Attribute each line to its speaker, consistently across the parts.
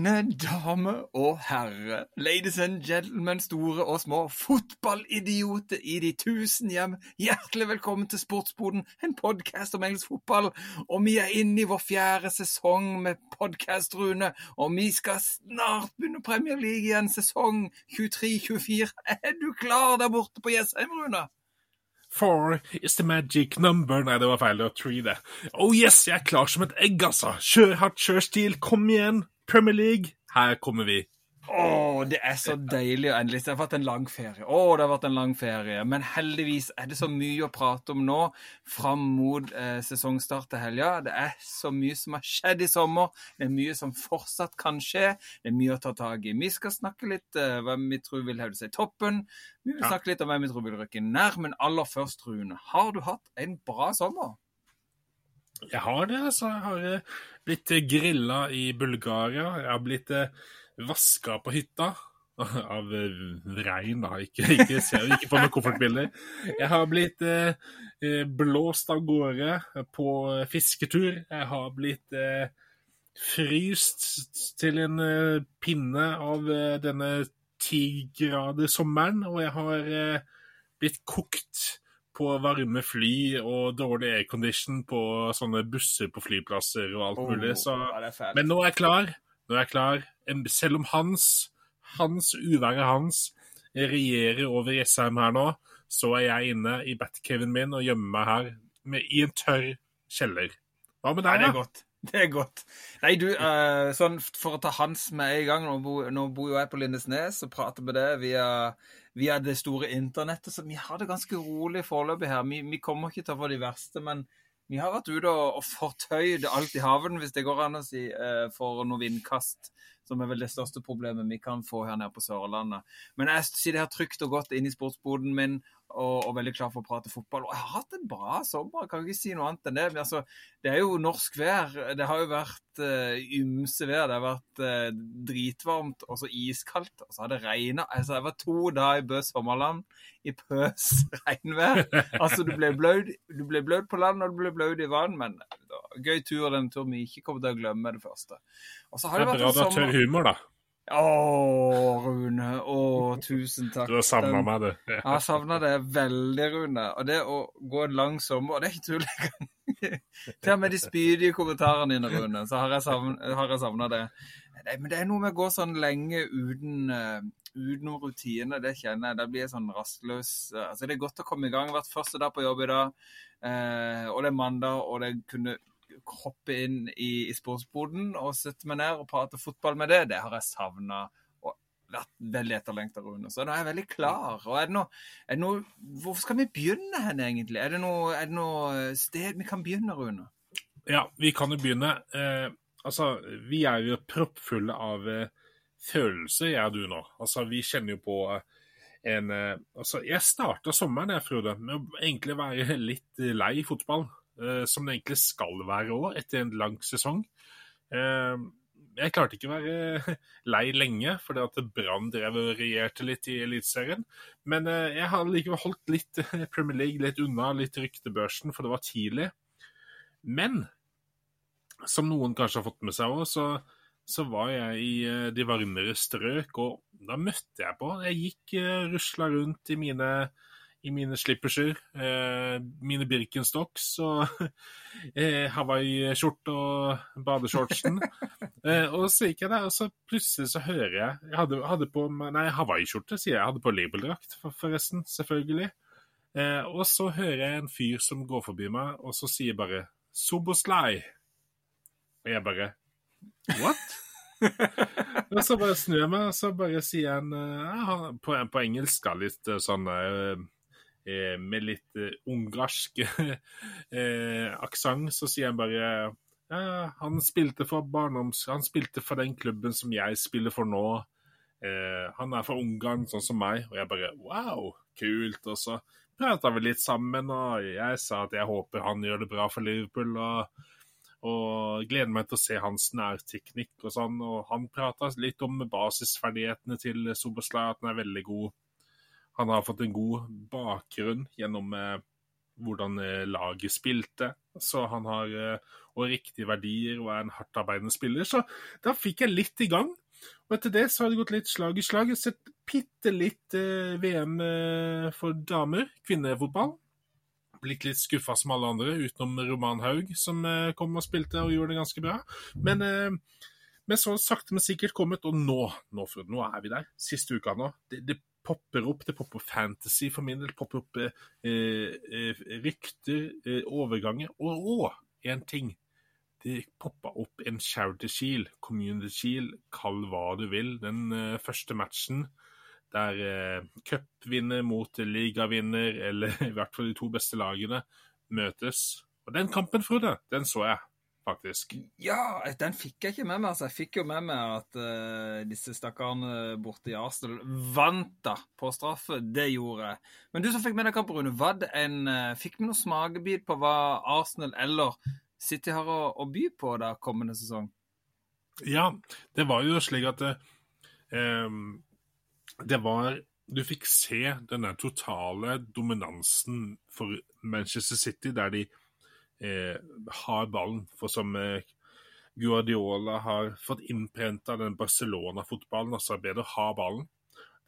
Speaker 1: Mine damer og herrer, ladies and gentlemen, store og små, fotballidioter i de tusen hjem, hjertelig velkommen til Sportsboden, en podkast om engelsk fotball. Og vi er inne i vår fjerde sesong med podkast, Rune, og vi skal snart begynne Premier League igjen, sesong 23-24. Er du klar der borte på Jessheim, Rune?
Speaker 2: Four is the magic number Nei, det var feil. Det var three, det. Oh yes, jeg er klar som et egg, altså. Kjør hardt, kjør stil. Kom igjen. Premier League, her kommer vi.
Speaker 1: Å, det er så deilig å endelig Det har vært en lang ferie. Å, det har vært en lang ferie. Men heldigvis er det så mye å prate om nå fram mot eh, sesongstart til helga. Det er så mye som har skjedd i sommer. Det er mye som fortsatt kan skje. Det er mye å ta tak i. Vi skal snakke litt eh, hvem vi tror vil hevde seg i toppen. Vi vil snakke litt om hvem vi tror vil rykke nær. Men aller først, Rune, har du hatt en bra sommer?
Speaker 2: Jeg har det, altså. Jeg har eh, blitt eh, grilla i Bulgaria. Jeg har blitt eh, vaska på hytta. Av regn, da. Ikke, ikke, ikke på noen koffertbilder. Jeg har blitt eh, blåst av gårde på fisketur. Jeg har blitt eh, fryst til en eh, pinne av denne tigradersommeren. Og jeg har blitt kokt på varme fly og dårlig aircondition på sånne busser på flyplasser og alt mulig. Så, men nå er jeg klar. Nå er jeg klar. Selv om hans, hans uværet hans regjerer over Jessheim her nå, så er jeg inne i batcaven min og gjemmer meg her med, i en tørr kjeller. Hva med deg,
Speaker 1: da? Det er godt. Det er godt. Nei, du, uh, sånn for å ta Hans med i gang Nå bor, nå bor jo jeg på Lindesnes og prater med det via, via det store internettet, så vi har det ganske rolig foreløpig her. Vi, vi, kommer ikke til å få de verste, men vi har vært ute og, fortøyd alt i haven, hvis det går an å si, uh, for noe vindkast. Som er vel det største problemet vi kan få her nede på Sørlandet. Men jeg sitter her trygt og godt inn i sportsboden min og, og, veldig klar for å prate fotball. Og jeg har hatt en bra sommer, jeg kan ikke si noe annet enn det. Men altså, det er jo norsk vær. Det har jo vært uh, ymse vær. Det har vært uh, dritvarmt og så iskaldt. Og så har det regna. Altså, jeg var to dager i Bø sommerland i pøs regnvær. Altså, du ble blød, du ble blød på land, og du ble blød i vann. Men det var en gøy tur, den turen vi ikke kommer til å glemme det første.
Speaker 2: Og så har det, det er bra du har tørr humor, da.
Speaker 1: Å, Rune. Å, tusen takk.
Speaker 2: Du har savna meg, du.
Speaker 1: Ja. Jeg har savna det veldig, Rune. Og det å gå en lang sommer Og det er ikke tull engang. Til og med de spydige kommentarene dine, Rune, så har jeg savna det. Nei, men det er noe med å gå sånn lenge uten, uh, utenom rutine. Det kjenner jeg. Da blir jeg sånn rastløs. Altså, det er godt å komme i gang. Jeg har vært første dag på jobb i dag, uh, og det er mandag, og det kunne hoppe inn i, i sportsboden og sette meg ned og prate fotball med det, det har jeg savna og vært veldig etterlengta, Rune. Så nå er jeg veldig klar. Og er det noe, er det noe Hvor skal vi begynne hen, egentlig? Er det, noe, er det noe sted vi kan begynne, Rune?
Speaker 2: Ja, vi kan jo begynne. Eh, altså, vi er jo proppfulle av eh, følelser, jeg og du nå. Altså, vi kjenner jo på eh, en eh, Altså, jeg starta sommeren, jeg, Frode, med å egentlig være litt lei fotball. Eh, som det egentlig skal være òg, etter en lang sesong. Eh, jeg klarte ikke å være lei lenge, fordi at Brann drev og regjerte litt i Eliteserien. Men eh, jeg har likevel holdt litt Premier League litt unna, litt ryktebørsen, for det var tidlig. Men som noen kanskje har fått med seg òg, så, så, var jeg i de varmere strøk, og da møtte jeg på Jeg gikk rusla rundt i mine i mine slipperser, eh, mine Birkenstocks og eh, hawaiiskjorte og badeshortsen. eh, og så gikk jeg der, og så plutselig så hører jeg Jeg hadde, hadde på Nei, hawaiiskjorte, sier jeg. Jeg hadde på labeldrakt, for, forresten. Selvfølgelig. Og så hører jeg en fyr som går forbi meg, og så sier bare 'Soboslai'. Og jeg bare What? og så bare snur jeg meg, og så bare sier han på, på engelsk litt sånn med litt eh, ungarsk eh, aksent, så sier han bare ja, han spilte for barndoms... Han spilte for den klubben som jeg spiller for nå. Eh, han er fra Ungarn, sånn som meg. Og jeg bare wow, kult. Og så prata vi litt sammen, og jeg sa at jeg håper han gjør det bra for Liverpool. og og gleder meg til å se hans nærteknikk og sånn. Og han prata litt om basisferdighetene til Soboslaj, at han er veldig god han har fått en god bakgrunn gjennom, eh, hvordan laget spilte. Så han har og riktige verdier og er en hardtarbeidende spiller. Så da fikk jeg litt i gang. Og etter det så har det gått litt slag i slag. Jeg har sett bitte litt eh, VM for damer, kvinnefotball. Blitt litt skuffa som alle andre, utenom Roman Haug, som eh, kom og spilte og gjorde det ganske bra. Men, eh, men så sakte, men sikkert kommet, og nå, nå, nå er vi der. Siste uka nå. Det, det popper opp. Det popper fantasy for min del. popper opp eh, eh, rykter, eh, overganger. Og én ting. Det poppa opp en charity shield, community shield, kall hva du vil. Den eh, første matchen der eh, cupvinner mot ligavinner, eller i hvert fall de to beste lagene, møtes. Og den kampen, Frode, den så jeg faktisk.
Speaker 1: Ja, den fikk jeg ikke med meg. altså. Jeg fikk jo med meg at uh, disse stakkarene borte i Arsenal vant da på straffe. Det gjorde jeg. Men du som fikk med deg kampen, Rune, var det en, uh, fikk vi noen smakebit på hva Arsenal eller City har å, å, by på da kommende sesong?
Speaker 2: Ja, det var jo slik at uh, det var Du fikk se den totale dominansen for Manchester City, der de har ballen. For som eh, Guardiola har fått innprenta den Barcelona-fotballen, altså er bedre å ha ballen.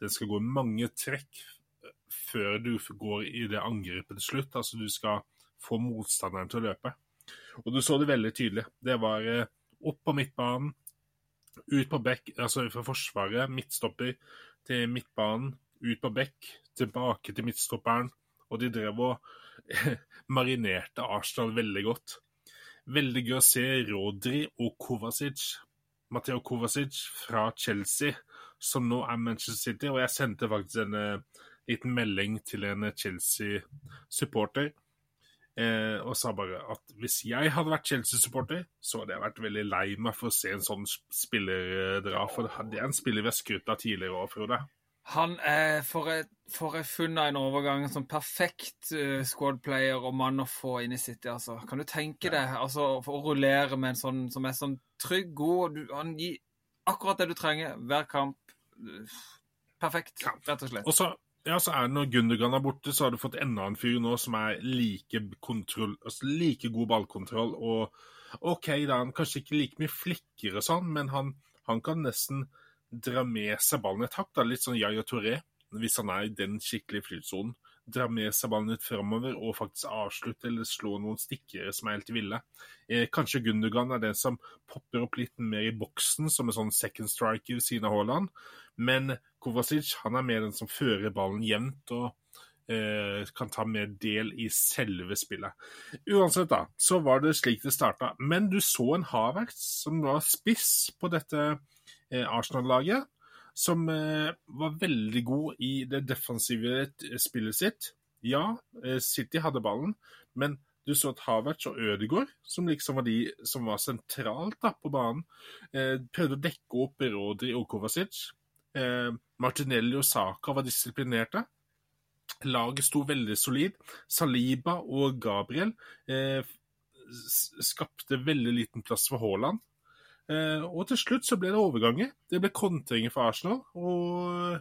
Speaker 2: Den skal gå mange trekk eh, før du går i det angrepet til slutt. Altså du skal få motstanderen til å løpe. Og du så det veldig tydelig. Det var eh, opp på midtbanen, ut på bekk, altså fra forsvaret, midtstopper, til midtbanen, ut på bekk, tilbake til midtstopperen. Og de drev og marinerte Arsenal veldig godt. Veldig gøy å se Rodri og Kovacic, Matteo Kovacic fra Chelsea, som nå er Manchester City. Og jeg sendte faktisk en uh, liten melding til en Chelsea-supporter. Eh, og sa bare at hvis jeg hadde vært Chelsea-supporter, så hadde jeg vært veldig lei meg for å se en sånn spiller dra. For det er en spiller vi har skrytt av tidligere òg, Frode.
Speaker 1: Han er for et, for jeg funnet en overgang som perfekt uh, squad-player og mann å få inn i City. altså. Kan du tenke ja. deg altså, å rullere med en sånn som er sånn trygg, god du, Han gir akkurat det du trenger hver kamp. Perfekt, rett og slett.
Speaker 2: Og så ja, så er det Når Gundergan er borte, så har du fått enda en fyr nå som er like, kontroll, altså like god ballkontroll. Og OK, da han kanskje ikke like mye flikker og sånn, men han, han, kan nesten dra med seg ballen et hakk. Litt sånn Yaya Touré, hvis han er i den skikkelige flytsonen dra med seg ballen litt fremover og faktisk avslutte eller slå noen stikkere som er helt ville. Eh, kanskje Gundogan er den som popper opp litt mer i boksen, som en sånn second striker ved siden av Haaland. Men Kovacic han er mer den som fører ballen jevnt og eh, kan ta mer del i selve spillet. Uansett, da, så var det slik det starta. Men du så en Havertz som var spiss på dette Arsenal-laget som eh, var veldig god i det defensive spillet sitt. Ja, eh, City hadde ballen, men du så at Havertz og Ødegaard, som liksom var de som var sentralt da, på banen, eh, prøvde å dekke opp Rodri og Kovacic. Eh, Martinelli og Saka var disiplinerte. Laget sto veldig solid. Saliba og Gabriel eh, skapte veldig liten plass for Haaland. Eh, og til slutt så ble det overganger. Det ble kontringer for Arsenal. Og,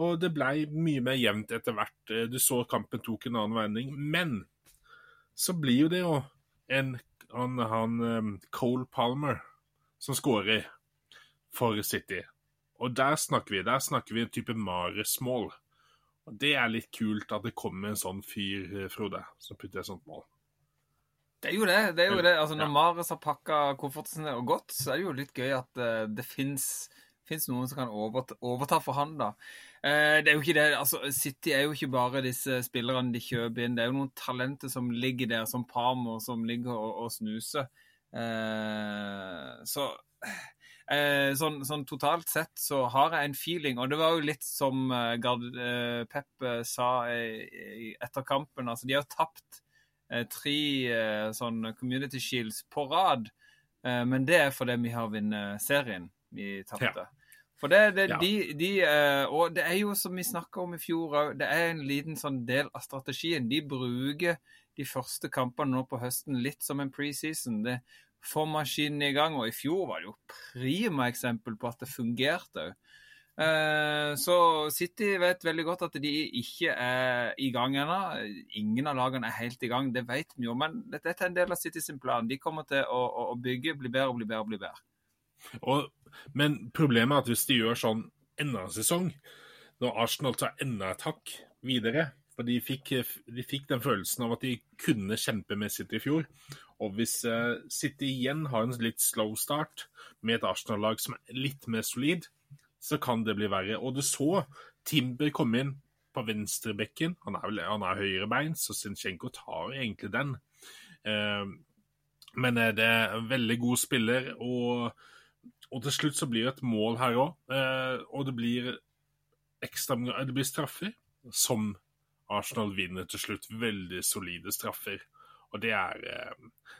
Speaker 2: og det ble mye mer jevnt etter hvert. Eh, du så kampen tok en annen vending. Men så blir jo det jo en han, han um, Cole Palmer som skårer for City. Og der snakker vi der snakker vi en type Mares-mål. Og Det er litt kult at det kommer en sånn fyr, eh, Frode, som putter et sånt mål.
Speaker 1: Det er jo det. det, er jo det. Altså, når ja. Mares har pakka kofferten og gått, så er det jo litt gøy at uh, det fins noen som kan overta, overta for han, da. Uh, det er jo ikke det, altså City er jo ikke bare disse spillerne de kjøper inn. Det er jo noen talenter som ligger der, som Palmer, som ligger og, og snuser. Uh, så sånn, sånn, totalt sett så har jeg en feeling, og det var jo litt som Gard, Pep sa etter kampen. altså De har tapt tre eh, sånn community shields på rad. Eh, men det er fordi vi har vunnet serien vi tapte. Ja. For det, det ja. de, de, Og det er jo som vi snakka om i fjor òg, det er en liten sånn del av strategien. De bruker de første kampene nå på høsten litt som en preseason. Det får maskinen i gang. Og i fjor var det jo prima eksempel på at det fungerte òg. Eh, så City vet veldig godt at de ikke er i gang ennå. Ingen av lagene er helt i gang, det vet vi jo. Men dette er en del av City sin plan. De kommer til å, å, bygge, bli bedre og bli bedre og bli bedre.
Speaker 2: Og, men problemet er at hvis de gjør sånn enda en sesong, når Arsenal tar enda et hakk videre For de fikk, de fikk, den følelsen av at de kunne kjempe med City i fjor. Og hvis uh, City igjen har en litt slow start med et Arsenal-lag som er litt mer solid, så kan det bli verre. Og du så Timber komme inn på venstrebekken. Han er, vel, han er høyrebein, så Zinchenko tar egentlig den. Uh, men det er en veldig god spiller, og, og til slutt så blir det et mål her òg. Uh, og det blir ekstra Det blir straffer, som Arsenal vinner til slutt. Veldig solide straffer. Og det er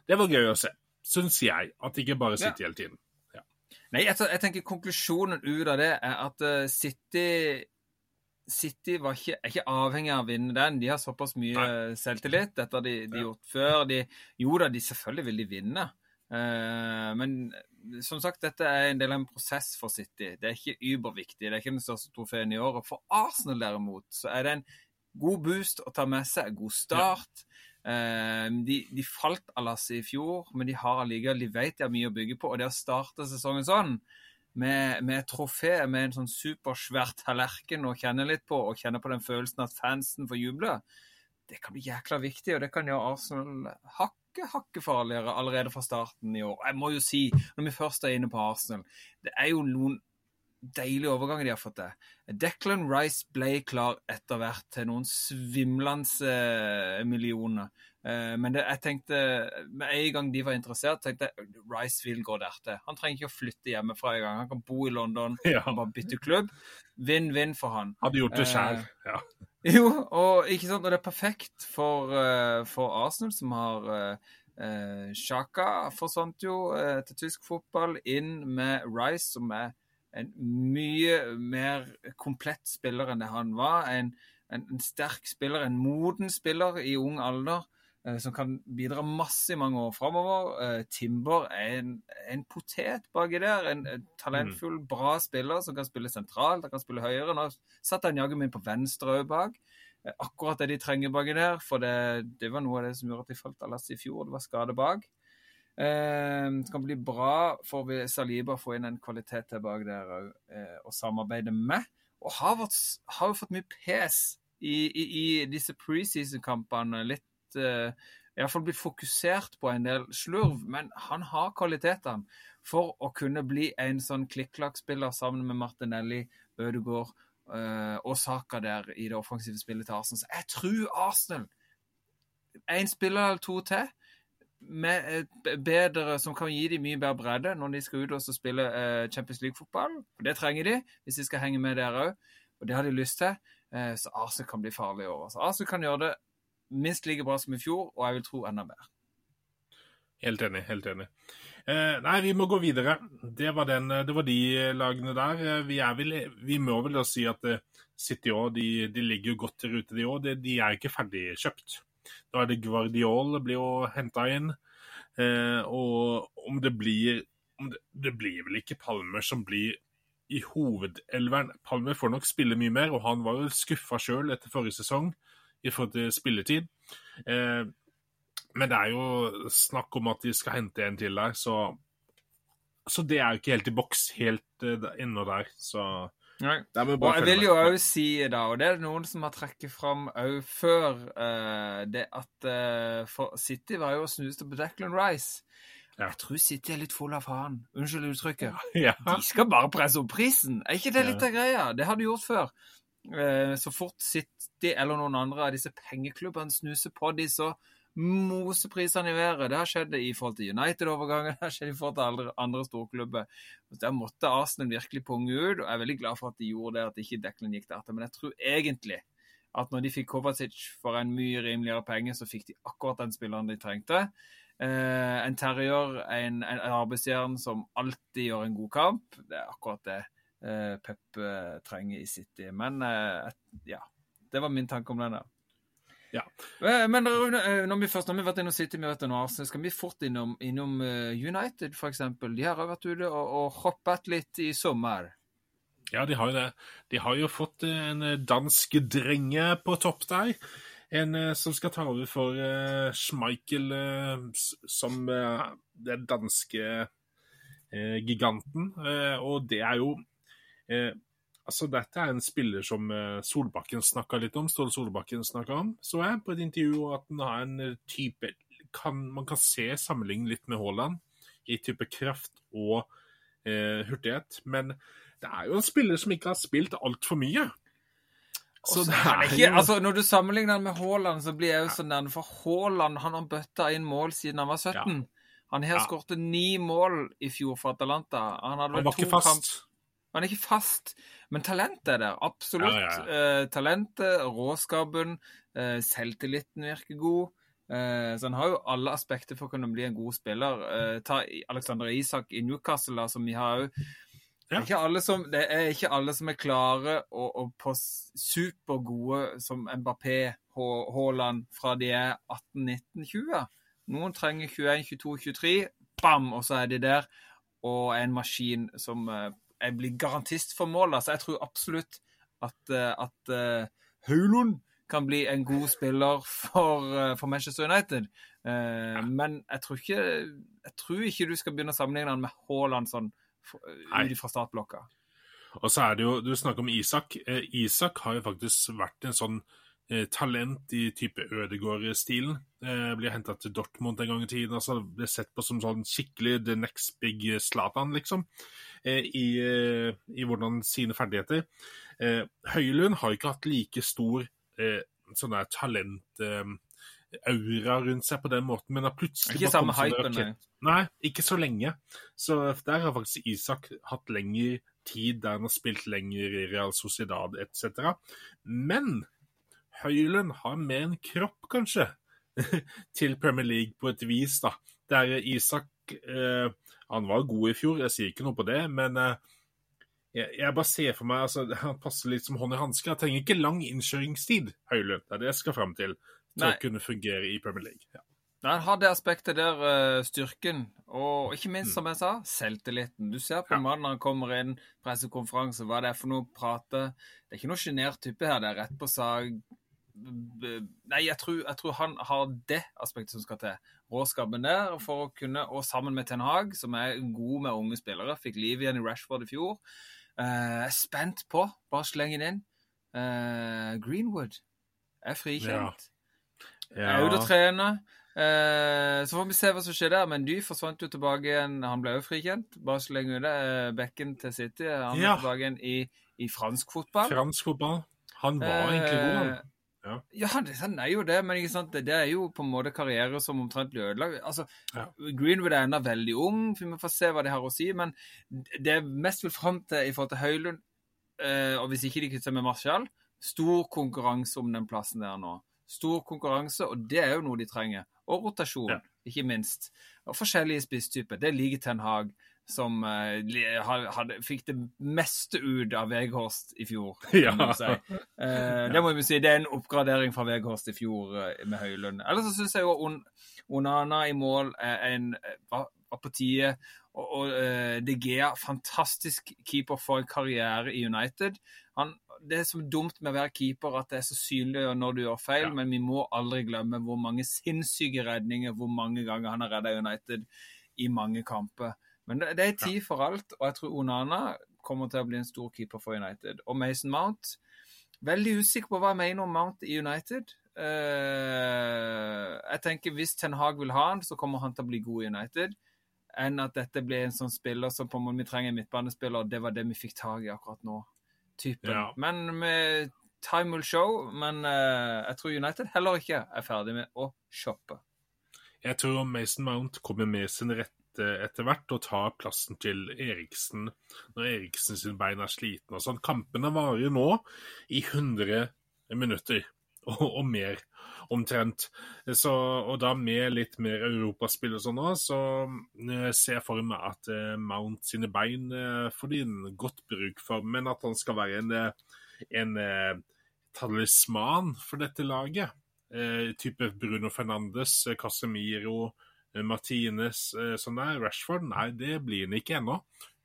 Speaker 2: Det var gøy å se, syns jeg. At det ikke bare sitter ja. hele tiden.
Speaker 1: Nei, jeg, jeg, tenker konklusjonen ut av det er at uh, City City var ikke, er ikke avhengig av å vinne den. De har såpass mye Nei. selvtillit. Dette har de, de gjort før. De, jo da, de selvfølgelig vil de vinne. Uh, men som sagt, dette er en del av en prosess for City. Det er ikke überviktig. Det er ikke den største trofeen i året. For Arsenal derimot, så er det en god boost å ta med seg. God start. Ja. Ehm, de, de, falt alas i fjor, men de har allikevel, de vet de har mye å bygge på. Og det å starte sesongen sånn, med, med trofé med en sånn supersvær tallerken å kjenne litt på, og kjenne på den følelsen at fansen får juble, det kan bli jækla viktig, og det kan gjøre Arsenal hakke, hakke farligere allerede fra starten i år. Jeg må jo si, når vi først er inne på Arsenal, det er jo noen deilige overganger de har fått til. Declan Rice ble klar etter hvert til noen svimlende eh, millioner. Eh, men det, jeg tenkte, med en gang de var interessert, tenkte jeg Rice vil gå der til. Han trenger ikke å flytte hjemmefra engang. Han kan bo i London ja. og bare bytte klubb. Vinn-vinn for han.
Speaker 2: Hadde gjort det sjøl, eh, ja.
Speaker 1: Jo, og ikke sant, og det er perfekt for, for Arsenal, som har Sjaka forsvant jo til tysk fotball, inn med Rice, som er en mye mer komplett spiller enn det han var. En, en, en sterk spiller, en moden spiller i ung alder eh, som kan bidra masse i mange år framover. Eh, Timber er en, en, potet baki der. En, en talentfull, mm. bra spiller som kan spille sentralt, han kan spille høyere. Nå satt han jaggu meg på venstre òg bak. Eh, akkurat det de trenger baki der, for det, det, var noe av det som gjorde at de falt av lasset i fjor. Det var skade bak. Eh, det kan bli bra for Saliba å få inn en kvalitet tilbake der òg, eh, og samarbeide med. Og har jo fått mye pes i, i, i disse preseason-kampene. Litt eh, Iallfall blitt fokusert på en del slurv, men han har kvalitetene for å kunne bli en sånn klikk-klakk-spiller sammen med Martinelli, Ødegaard eh, og Saka der i det offensive spillet til Arsenal. Så jeg tror Arsenal En spiller eller to til bedre, som kan gi dem mye bedre bredde når de skal ut og spille eh, Champions League-fotball. Det trenger de hvis de skal henge med der òg, og det har de lyst til. Eh, så Arsenal kan bli farlig i år. Så Arsenal kan gjøre det minst like bra som i fjor, og jeg vil tro enda mer.
Speaker 2: Helt enig. Helt enig. Eh, nei, vi må gå videre. Det var, den, det var de lagene der. Eh, vi, vel, vi må vel da si at eh, City òg, de, de, ligger godt i rute, de òg. De, de er ikke ferdig kjøpt. Da er det Guardiol blir jo henta inn. Eh, og om det blir om det, det, blir vel ikke Palmer som blir i hovedelveren. Palmer får nok spille mye mer, og han var jo skuffa sjøl etter forrige sesong i forhold til spilletid. Eh, men det er jo snakk om at de skal hente en til der, så, så det er jo ikke helt i boks helt uh, ennå der. Så
Speaker 1: jeg vil jo òg si, da, og det er det noen som har trekket fram òg før, uh, det at uh, City var jo og snuste på Declan Rice. Ja. Jeg tror City er litt full av faen. Unnskyld uttrykket. Ja. De skal bare presse opp prisen. Er ikke det litt av greia? Det har de gjort før. Uh, så fort City eller noen andre av disse pengeklubbene snuser på de, så mose prisene i været. Det har skjedd i forhold til United-overgangen, det har skjedd i forhold til andre, andre storklubber. Der måtte Arsenal virkelig punge ut, og jeg er veldig glad for at de gjorde det, at ikke Declan gikk der til. Men jeg tror egentlig at når de fikk Kovacic for en mye rimeligere penge, så fikk de akkurat den spilleren de trengte. Eh, en terrier, en, en arbeidsjern som alltid gjør en god kamp. Det er akkurat det eh, Pep eh, trenger i City. Men eh, ja, det var min tanke om den der.
Speaker 2: Ja.
Speaker 1: Eh, men eh, når vi først har vært innom City, vi har vært innom Arsenal, skal vi fort innom, innom eh, United, f.eks. De har vært ute og, og hoppet litt i sommer.
Speaker 2: Ja, de har jo det. De har jo fått en dansk drenge på topp der. En som skal ta over for uh, Schmeichel uh, som uh, den danske giganten. og det er jo Altså, dette er en spiller som Solbakken snakka litt om, Ståle Solbakken snakka om, så jeg på et intervju at han har en type kan, Man kan se sammenligne litt med Haaland i type kraft og hurtighet, men det er jo en spiller som ikke har spilt altfor mye.
Speaker 1: Så det er ikke, altså, Når du sammenligner han med Haaland, så blir jeg jo så nær. For Haaland han har bøtta inn mål siden han var 17. Ja. Han har ja. skåret ni mål i fjor for Atalanta. Han,
Speaker 2: han var ikke fast. Kamp...
Speaker 1: Han er ikke fast, men talentet er der. Absolutt. Ja, eh, talentet, råskapen, eh, selvtilliten virker god. Eh, så han har jo alle aspekter for å kunne bli en god spiller. Ta Alexander Isak i Newcastle, som vi har ja. Det, det, er ikke alle som er klare og, og på supergode som Mbappé, Haaland, fra de er 18, 19, 20. Noen trenger 21, 22, 23. Bam, og så er de der. Og en maskin som eh, blir garantist for mål. Så jeg tror absolutt at, eh, at Høylund kan bli en god spiller for, uh, for Manchester United. Uh, ja. Men jeg tror, ikke, jeg tror ikke du skal begynne å sammenligne han med Haaland sånn ut fra startblokka.
Speaker 2: Og så er det jo, Du snakker om Isak. Eh, Isak har jo faktisk vært en sånn eh, talent i type Ødegaard-stilen. Eh, blir henta til Dortmund en gang i tiden. altså Ble sett på som sånn skikkelig the next big Zlatan, liksom. Eh, i, eh, I, hvordan sine ferdigheter. Eh, Høylund har ikke hatt like stor sånn der talent aura rundt seg på den måten, men har plutselig
Speaker 1: Ikke samme hypen, nei.
Speaker 2: Nei, ikke så lenge. Så der har faktisk Isak hatt lengre tid der han har spilt lenger i Real Sociedad etc. Men Høylund har mer en kropp, kanskje, til Premier League på et vis, da. Der Isak eh, Han var god i fjor, jeg sier ikke noe på det, men eh, jeg, jeg, bare ser for meg altså, Han passer litt som hånd i hanske. Han trenger ikke lang innkjøringstid, Høylund. Det er det jeg skal fram til til Nei. å kunne fungere i Premier League. Ja.
Speaker 1: Han har det aspektet der, uh, styrken, og ikke minst, som jeg sa, selvtilliten. Du ser på ja. mannen når han kommer inn, pressekonferanse, hva det er for noe å prate. Det er ikke noe sjenert type her, det er rett på sak. Nei, jeg tror, jeg tror, han har det aspektet som skal til. Råskapen der for å kunne, og sammen med Ten Hag, som er god med unge spillere, fikk liv igjen i Rashford i fjor. Uh, er spent på, bare sleng den inn. Uh, Greenwood er frikjent. Ja. Ja. Er ute og trener. Eh, så får vi se hva som skjer der. Men Dy forsvant jo tilbake igjen. Han ble jo frikjent. Bare så lenge det bekken til City. Han ja. er tilbake igjen i, i, fransk fotball.
Speaker 2: Fransk fotball. Han var eh, egentlig god, han.
Speaker 1: Ja, ja han er jo det, men det, det, er jo på en måte karriere som omtrent blir ødelagt. Altså, ja. Greenwood er ennå veldig ung, for vi må få se hva de har å si. Men det jeg mest vil fram til i forhold til Høylund, eh, og hvis ikke de kutter med Martial, stor konkurranse om den plassen der nå. Stor konkurranse, og det er jo noe de trenger. Og rotasjon, ja. ikke minst. Og forskjellige spisstyper. Det liker Ten Hag, som uh, hadde, fikk det meste ut av Veghorst i fjor. Ja. Si. Uh, det må vi si. Det er en oppgradering fra Veghorst i fjor uh, med Høylund. Ellers så syns jeg jo On Onana i mål er en var, var på tide. Og, og De Gea, fantastisk keeper for en karriere i United. Han det er så dumt med å være keeper at det er så synlig når du gjør feil, ja. men vi må aldri glemme hvor mange sinnssyke redninger, hvor mange ganger han har redda United i mange kamper. Men det, det er tid for alt, og jeg tror Onana kommer til å bli en stor keeper for United. Og Mason Mount Veldig usikker på hva jeg mener om Mount i United. Uh, jeg tenker Hvis Ten Hag vil ha han, så kommer han til å bli god i United. Enn at dette blir en sånn spiller som på en måte vi trenger en midtbanespiller. og Det var det vi fikk tak i akkurat nå typen. Ja. Men med time will show. Men uh, jeg tror United heller ikke er ferdig med å shoppe.
Speaker 2: Jeg tror Mason Mount kommer med sin rette etter hvert og tar plassen til Eriksen når Eriksen sin bein er sliten. og sånn. Kampene varer nå i 100 minutter og, og mer, omtrent. Så, og da med litt mer europaspill og sånn òg, så uh, ser jeg for meg at uh, Mount sine bein får de en godt bruk for, men at han skal være en, en talisman for dette laget. type Bruno Fernandes, Casemiro, Martinez, sånn der. Rashford, nei, det blir han ikke ennå.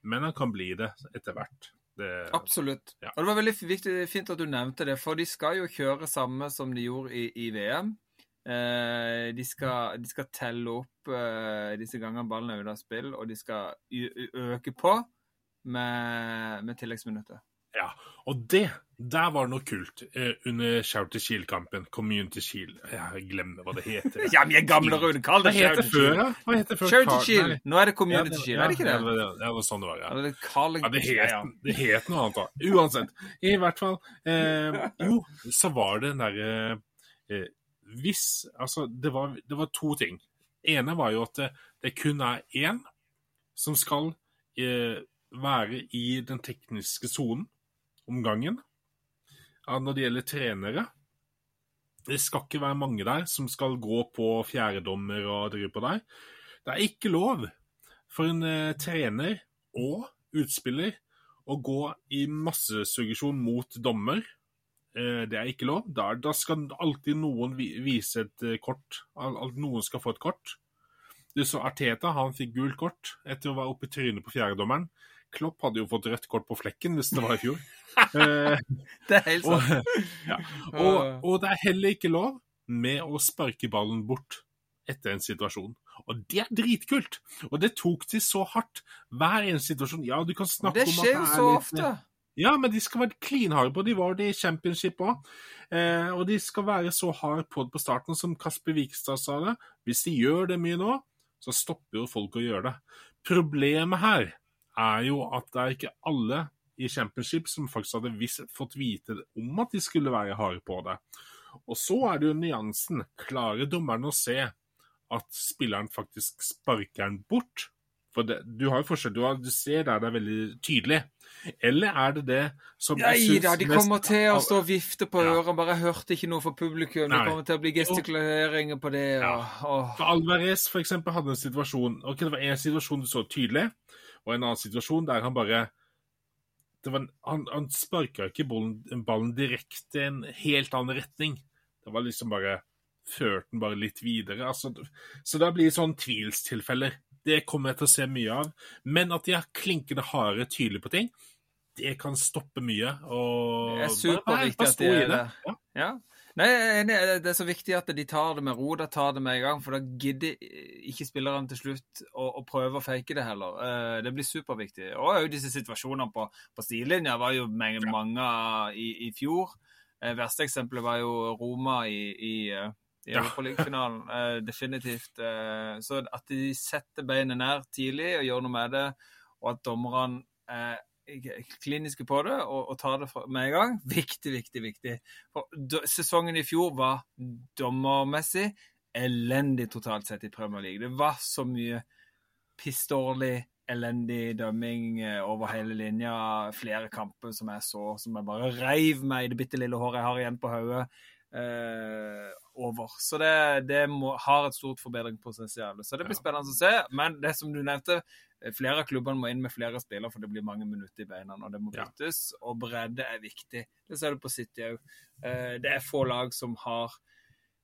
Speaker 2: Men han kan bli det etter hvert. Det,
Speaker 1: Absolutt.
Speaker 2: Ja.
Speaker 1: Og det var veldig viktig, fint at du nevnte det, for de skal jo kjøre samme som de gjorde i, i VM. Eh, de, skal, de skal telle opp eh, disse gangene ballen er ute av spill, og de skal øke på med, med tilleggsminutter.
Speaker 2: Ja, og det, der var det noe kult eh, under Shout Shield-kampen. Community Shield. Jeg glemmer hva det heter.
Speaker 1: Ja, vi er gamle, Rune. Kall det
Speaker 2: heter
Speaker 1: Shout
Speaker 2: det? Hva heter før?
Speaker 1: Shout Shield. Nå er det Community
Speaker 2: Ja,
Speaker 1: Shield, er det ikke
Speaker 2: Ja,
Speaker 1: det?
Speaker 2: det, var- det var sånn det var, ja.
Speaker 1: Det, Carling
Speaker 2: Ja, det
Speaker 1: Ja,
Speaker 2: het, det het noe annet, da. Uansett. I hvert fall. Eh, jo, så var det den derre eh, Hvis Altså, det var, det var to ting. ene var jo at det, det kun er én som skal eh, være i den tekniske sonen om gangen. Når det gjelder trenere. Det skal ikke være mange der som skal gå på fjerdedommer og drive på der. Det er ikke lov for en eh, trener og utspiller å gå i massesuggesjon mot dommer. Eh, det er ikke lov. Da, skal alltid noen vise et eh, kort. Noen skal få et kort. Du så Arteta, han fikk gult kort etter å være oppe i trynet på fjerdedommeren. Klopp hadde jo fått rødt kort på flekken hvis det var i fjor. Eh,
Speaker 1: Det er helt
Speaker 2: og, ja. og, og det er heller ikke lov med å sparke ballen bort etter en situasjon. Og det er dritkult! Og det tok de så hardt. Hver eneste situasjon. Ja, du kan snakke
Speaker 1: Det
Speaker 2: om at
Speaker 1: skjer jo så ofte.
Speaker 2: Ja, men de skal være clean-harde på. De var det i championship òg. Eh, og de skal være så hard på det på starten som Kasper Vikstad sa det. Hvis de gjør det mye nå, så stopper jo folk å gjøre det. Problemet her er jo at det er ikke alle i championship som faktisk hadde visst, fått vite om at de skulle være harde på det. Og så er det jo nyansen. Klarer dommeren å se at spilleren faktisk sparker den bort? For det, du har jo forskjell, du, har, du ser der det er veldig tydelig. Eller er det det som
Speaker 1: Nei da, de
Speaker 2: mest-
Speaker 1: kommer til å stå og vifte på
Speaker 2: Ja.
Speaker 1: øret. Bare jeg hørte ikke noe fra publikum. Det kommer til å bli gestikuleringer på det. Og.
Speaker 2: For Alvarez for eksempel, hadde en situasjon ok, Det var en situasjon du så tydelig, og en annen situasjon der han bare det var, en- Han, han sparka ikke ballen, ballen direkte i en helt annen retning. Det var liksom bare Førte den bare litt videre. Altså, så det blir sånn tvilstilfeller. Det kommer jeg til å se mye av. Men at de er klinkende harde tydelig på ting, det kan stoppe mye. Og
Speaker 1: Det er superviktig at de er det.
Speaker 2: Ja.
Speaker 1: Ja. Nei. Det er så viktig at de tar det med ro, da tar det med i gang. For da gidder ikke spillerne til slutt å, å prøve å fake det heller. Eh, Det blir superviktig. Og òg disse situasjonene på, på sidelinja var jo mange, mange i, i fjor. Eh, verste eksempelet var jo Roma i, i, eh, i
Speaker 2: Ja.
Speaker 1: Europaligafinalen. Eh, definitivt. Så at de setter beinet ned tidlig og gjør noe med det, og at dommerne er kliniske på det og, og ta det med en gang, viktig, viktig, viktig. For sesongen i fjor var dommermessig elendig totalt sett i Premier League. Det var så mye pissdårlig, elendig dømming eh, over hele linja. Flere kamper som jeg så, som jeg bare reiv meg i det bitte lille håret jeg har igjen på hodet. Eh, over. Så det, det må, har et stort forbedringspotensial. Så det blir
Speaker 2: Ja.
Speaker 1: spennende å se. Men det som du nevnte, flere av klubbene må inn med flere spillere, for det blir mange minutter i beina, og det må
Speaker 2: Ja.
Speaker 1: Og bredde er viktig. Det ser du på City òg. Det er få lag som har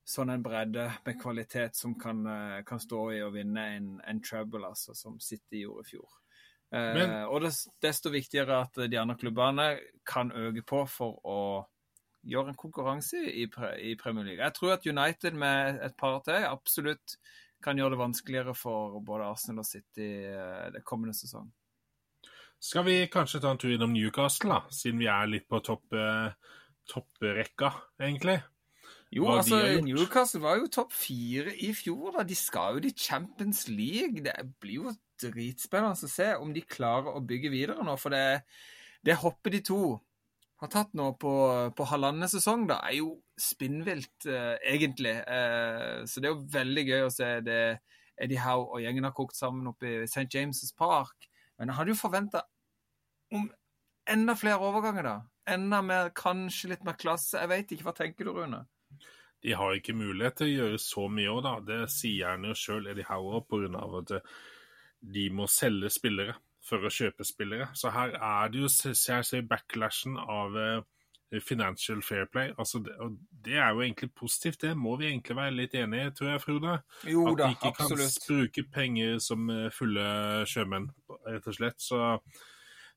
Speaker 1: sånn en bredde med kvalitet som kan, eh, kan stå i å vinne en, en treble, altså, som City gjorde i fjor. Eh,
Speaker 2: Men-
Speaker 1: og det, desto viktigere at de andre klubbene kan øke på for å gjøre en konkurranse i, i Premier League. Jeg tror at United med et par til absolutt kan gjøre det vanskeligere for både Arsenal og City eh, det kommende sesong.
Speaker 2: Skal vi kanskje ta en tur innom Newcastle, da, siden vi er litt på topp, eh, topprekka, egentlig?
Speaker 1: Jo,
Speaker 2: Hva
Speaker 1: altså. Newcastle var jo topp fire i fjor. da. De skal jo til Champions League. Det blir jo dritspennende å se om de klarer å bygge videre nå. For det, det hoppet de to har tatt nå på, på halvannen sesong, da, er jo spinnvilt, eh, egentlig. Eh, så det er jo veldig gøy å se det Eddie Howe og gjengen har kokt sammen oppe i St. James' Park. Men jeg hadde jo forventa enda flere overganger, da. Enda mer, kanskje litt mer klasse. Jeg veit ikke. Hva tenker du, Rune?
Speaker 2: De har ikke mulighet til å gjøre så mye òg, da. Det sier han jo sjøl, Eddie Howe, pga. at eh, de må selge spillere for å kjøpe spillere. Så her er det jo, jeg ser backlashen av eh, financial fair play. Altså, det, og det er jo egentlig positivt, det må vi egentlig være litt enige i, tror jeg, Frode.
Speaker 1: Jo
Speaker 2: At
Speaker 1: da,
Speaker 2: de ikke
Speaker 1: absolutt.
Speaker 2: kan bruke penger som eh, fulle sjømenn, rett og slett. Så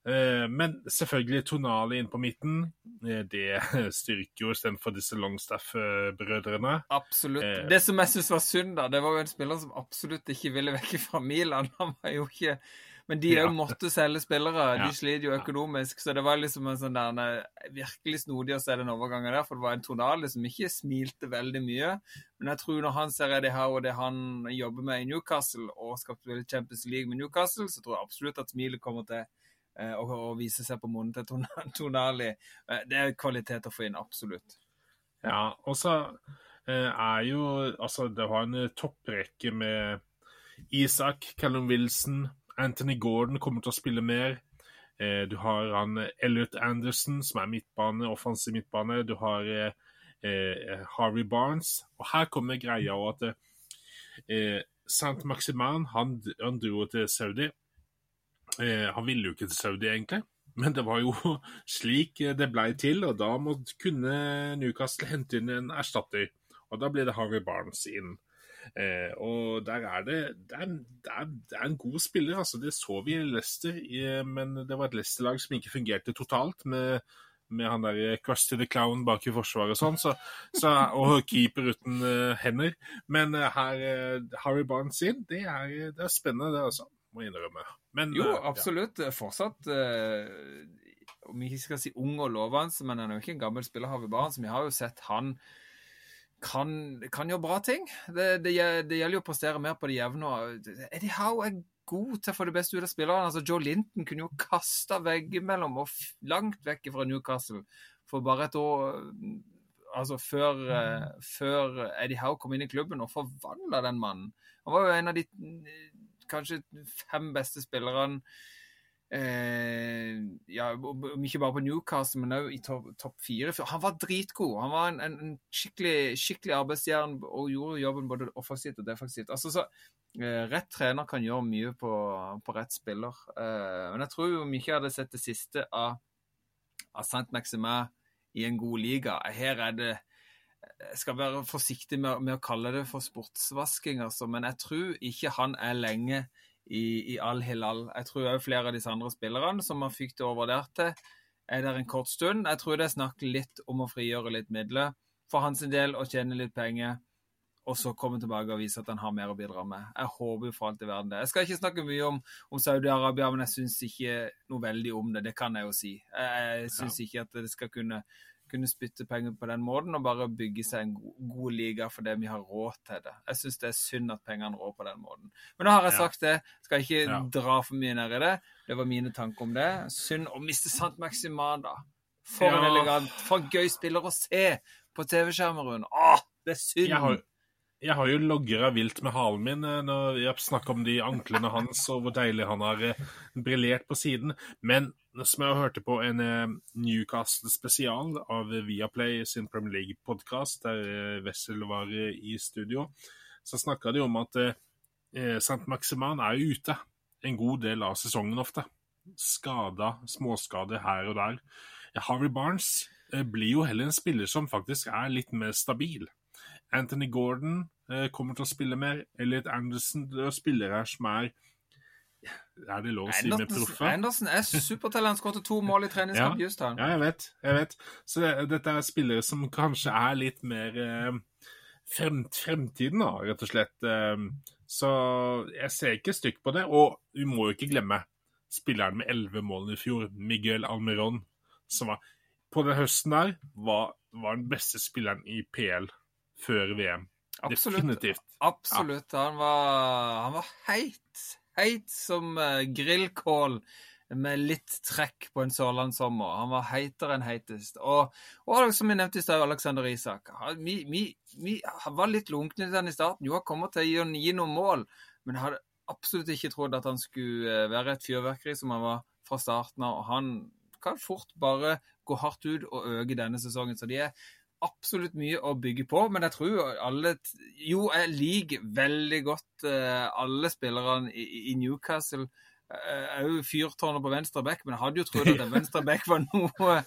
Speaker 2: Eh, men selvfølgelig Tonali inn på midten. Eh, det styrker jo istedenfor disse Longstaff-brødrene.
Speaker 1: Absolutt.
Speaker 2: Eh.
Speaker 1: Det som jeg syns var synd, da, det var jo en spiller som absolutt ikke ville vekk fra Milan. Han var jo ikke Men de
Speaker 2: Ja.
Speaker 1: måtte selge spillere. De sliter jo økonomisk. Så det var liksom en sånn der virkelig snodig å se den overgangen der, for det var en Tonali som ikke smilte veldig mye. Men jeg tror når han ser Eddie Howe og det han jobber med i Newcastle, og skal spille Champions League med Newcastle, så tror jeg absolutt at smilet kommer til eh, å, å vise seg på munnen til Ton- Tonali. Eh, Det er kvalitet å få inn, absolutt.
Speaker 2: Ja, og så eh, er jo Altså, det var en topprekke med Isak, Callum Wilson, Anthony Gordon kommer til å spille mer. Eh, du har han eh, Elliot Anderson, som er midtbane, offensiv midtbane. Du har eh, eh, Harvey Barnes. Og her kommer greia òg at eh, Saint Maximan han, han dro til Saudi. Eh, han ville jo ikke til Saudi, egentlig. Men det var jo slik det blei til, og da måtte kunne Newcastle hente inn en erstatter. Og da ble det Harvey Barnes inn. Eh, og der er det det er, det, er, det er en god spiller, altså. Det så vi i Leicester, men det var et Leicester-lag som ikke fungerte totalt. med med han der Krusty the Clown bak i forsvaret og sånn, så, så, og keeper uten uh, hender. Men uh, her, uh, Harry Barnes inn, det er, det er spennende, det, altså. Må jeg innrømme. Men,
Speaker 1: Jo,
Speaker 2: eh, ja.
Speaker 1: absolutt. Fortsatt eh, Om vi ikke skal si ung og lovende, men han er jo ikke en gammel spiller, Harry Barnes. Vi har jo sett han kan, kan gjøre bra ting. Det, det, det gjelder jo å prestere mer på det jevne. Eddie Howe er god til å få det beste ut av spillerne. Altså, Joe Linton kunne jo kasta veggimellom og langt vekk fra Newcastle for bare et år Altså før, eh, før Eddie Howe kom inn i klubben og forvandla den mannen. Han var jo en av de kanskje fem beste spillerne eh, ja, ikke bare på Newcastle, men òg i topp top fire. Han var dritgod. Han var en, en, en skikkelig, skikkelig arbeidsjern og gjorde jobben både offensivt og defensivt. Altså, så, eh, rett trener kan gjøre mye på, på rett spiller. Eh, men jeg tror om ikke ikke hadde sett det siste av, av Saint Maximin i en god liga Her er det jeg skal være forsiktig med, med å kalle det for sportsvasking, altså, men jeg tror ikke han er lenge i, i Al-Hilal. Jeg tror òg flere av disse andre spillerne som man fikk det overvurdert til, er der en kort stund. Jeg tror det er snakk litt om å frigjøre litt midler for hans del og tjene litt penger, og så komme tilbake og vise at han har mer å bidra med. Jeg håper jo for alt i verden det. Jeg skal ikke snakke mye om, om Saudi-Arabia, men jeg syns ikke noe veldig om det. Det kan jeg jo si. Jeg syns ikke at det skal kunne kunne spytte penger på den måten og bare bygge seg en god, god liga fordi vi har råd til det. Jeg syns det er synd at pengene rår på den måten. Men nå har jeg sagt det. Skal ikke
Speaker 2: Ja.
Speaker 1: dra for mye ned i det. Det var mine tanker om det. Synd å miste Sant Maximan, da. For en elegant, for en gøy spiller å se på TV-skjermen, Rune. Åh, det er synd.
Speaker 2: Jeg har, jeg har jo logra vilt med halen min eh, når jeg snakker om de anklene hans og hvor deilig han har eh, briljert på siden. Men som jeg hørte på en eh, Newcastle-spesial av Viaplay sin Premier League-podkast, der eh, Wessel var eh, i studio, så snakka de om at St. Maximan er ute en god del av sesongen ofte. Skada, småskader her og der. Harvey Barnes blir jo heller en spiller som faktisk er litt mer stabil. Anthony Gordon kommer til å spille mer. Elliot Anderson det er spillere som er Er det lov å si med proffe?
Speaker 1: Andersen er supertalent. Skåret to mål i treningskamp just her.
Speaker 2: Ja, jeg vet. jeg vet. Så det, dette er spillere som kanskje er litt mer eh, frem, fremtiden, da, rett og slett. Eh, så jeg ser ikke stygt på det. Og vi må jo ikke glemme spilleren med elleve mål i fjor, Miguel Almiron, som var på den høsten der var, var den beste spilleren i PL før VM.
Speaker 1: Absolutt.
Speaker 2: Definitivt.
Speaker 1: Absolutt. Han var, han var heit. Heit som uh, grillkål med litt trekk på en sørlandssommer. Han var heitere enn heitest. Og, og som vi nevnte i stad, Alexander Isak. Vi, vi, vi var litt lunkne til den i starten. Jo, han kommer til å gi, gi noen mål, men jeg hadde absolutt ikke trodd at han skulle eh, være et fyrverkeri som han var fra starten av. Og han kan fort bare gå hardt ut og øke denne sesongen. Så de er absolutt mye å bygge på, men jeg tror alle Jo, jeg liker veldig godt uh, alle spillerne i, i Newcastle. Òg uh, fyrtårnet på venstre back, men jeg hadde jo trodd at venstre back var noe,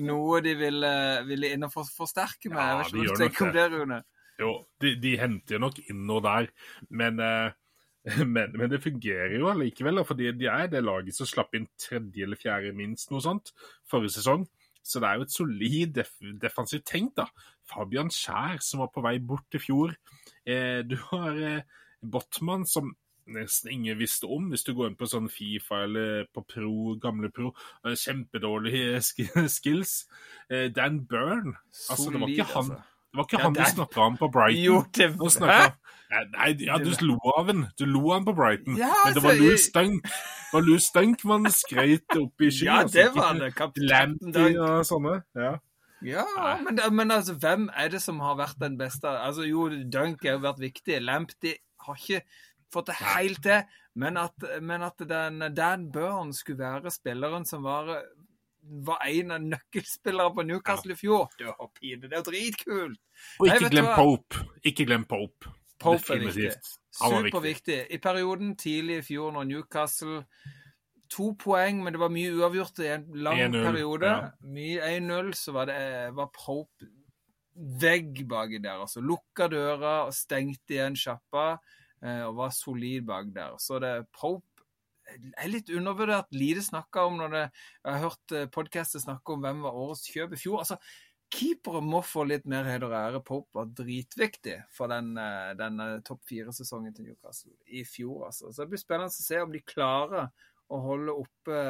Speaker 1: noe de ville, ville inn og forsterke med.
Speaker 2: Ja,
Speaker 1: jeg vet ikke hva du tenker om det, Rune.
Speaker 2: Jo, de, de henter nok inn noe der, men eh, Men, men, det fungerer jo allikevel, fordi de er det laget som slapp inn tredje eller fjerde minst noe sånt forrige sesong. Så det er jo et solid def defensivt tenkt, da. Fabian Skjær, som var på vei bort i fjor. Eh, du har eh, Botman, som nesten ingen visste om, hvis du går inn på sånn Fifa eller på Pro, gamle Pro. Kjempedårlige skills. Eh, Dan Byrne. Altså, det var ikke han altså. Det var ikke ja, han du snakka om på Brighton.
Speaker 1: Jo, det
Speaker 2: var... Nei, ja, du lo av han. Du lo av han på Brighton. Ja, Men det var altså, Louis Stunk. Det var Louis Stunk man skreit opp i skyen.
Speaker 1: Ja, det var det. Kaptein
Speaker 2: og sånne. Ja.
Speaker 1: Ja, men, men, altså, hvem er det som har vært den beste? Altså, Jo, Dunk har jo vært viktig. Lampty har ikke fått det helt til. Men at, men at den, Dan Burn skulle være spilleren som var var en av nøkkelspillere på Newcastle i fjor. Det var pine, det er dritkult!
Speaker 2: Og ikke glem Pope. Ikke glem Pope.
Speaker 1: Pope er viktig. Superviktig. I perioden tidlig i fjor, når Newcastle To poeng, men det var mye uavgjort i en lang periode. Ja. Mye 1-0, så var, det, var Pope vegg baki der. altså Lukka døra og stengte igjen sjappa eh, og var solid bak der. Så det Pope er litt undervurdert, lite snakka om når det, jeg har hørt eh, podkaster snakke om hvem var årets kjøp i fjor. altså Keepere må få litt mer heder og ære. Pope var dritviktig for den, denne eh, topp fire-sesongen til Newcastle i fjor. altså. Så Det blir spennende å se om de klarer å holde oppe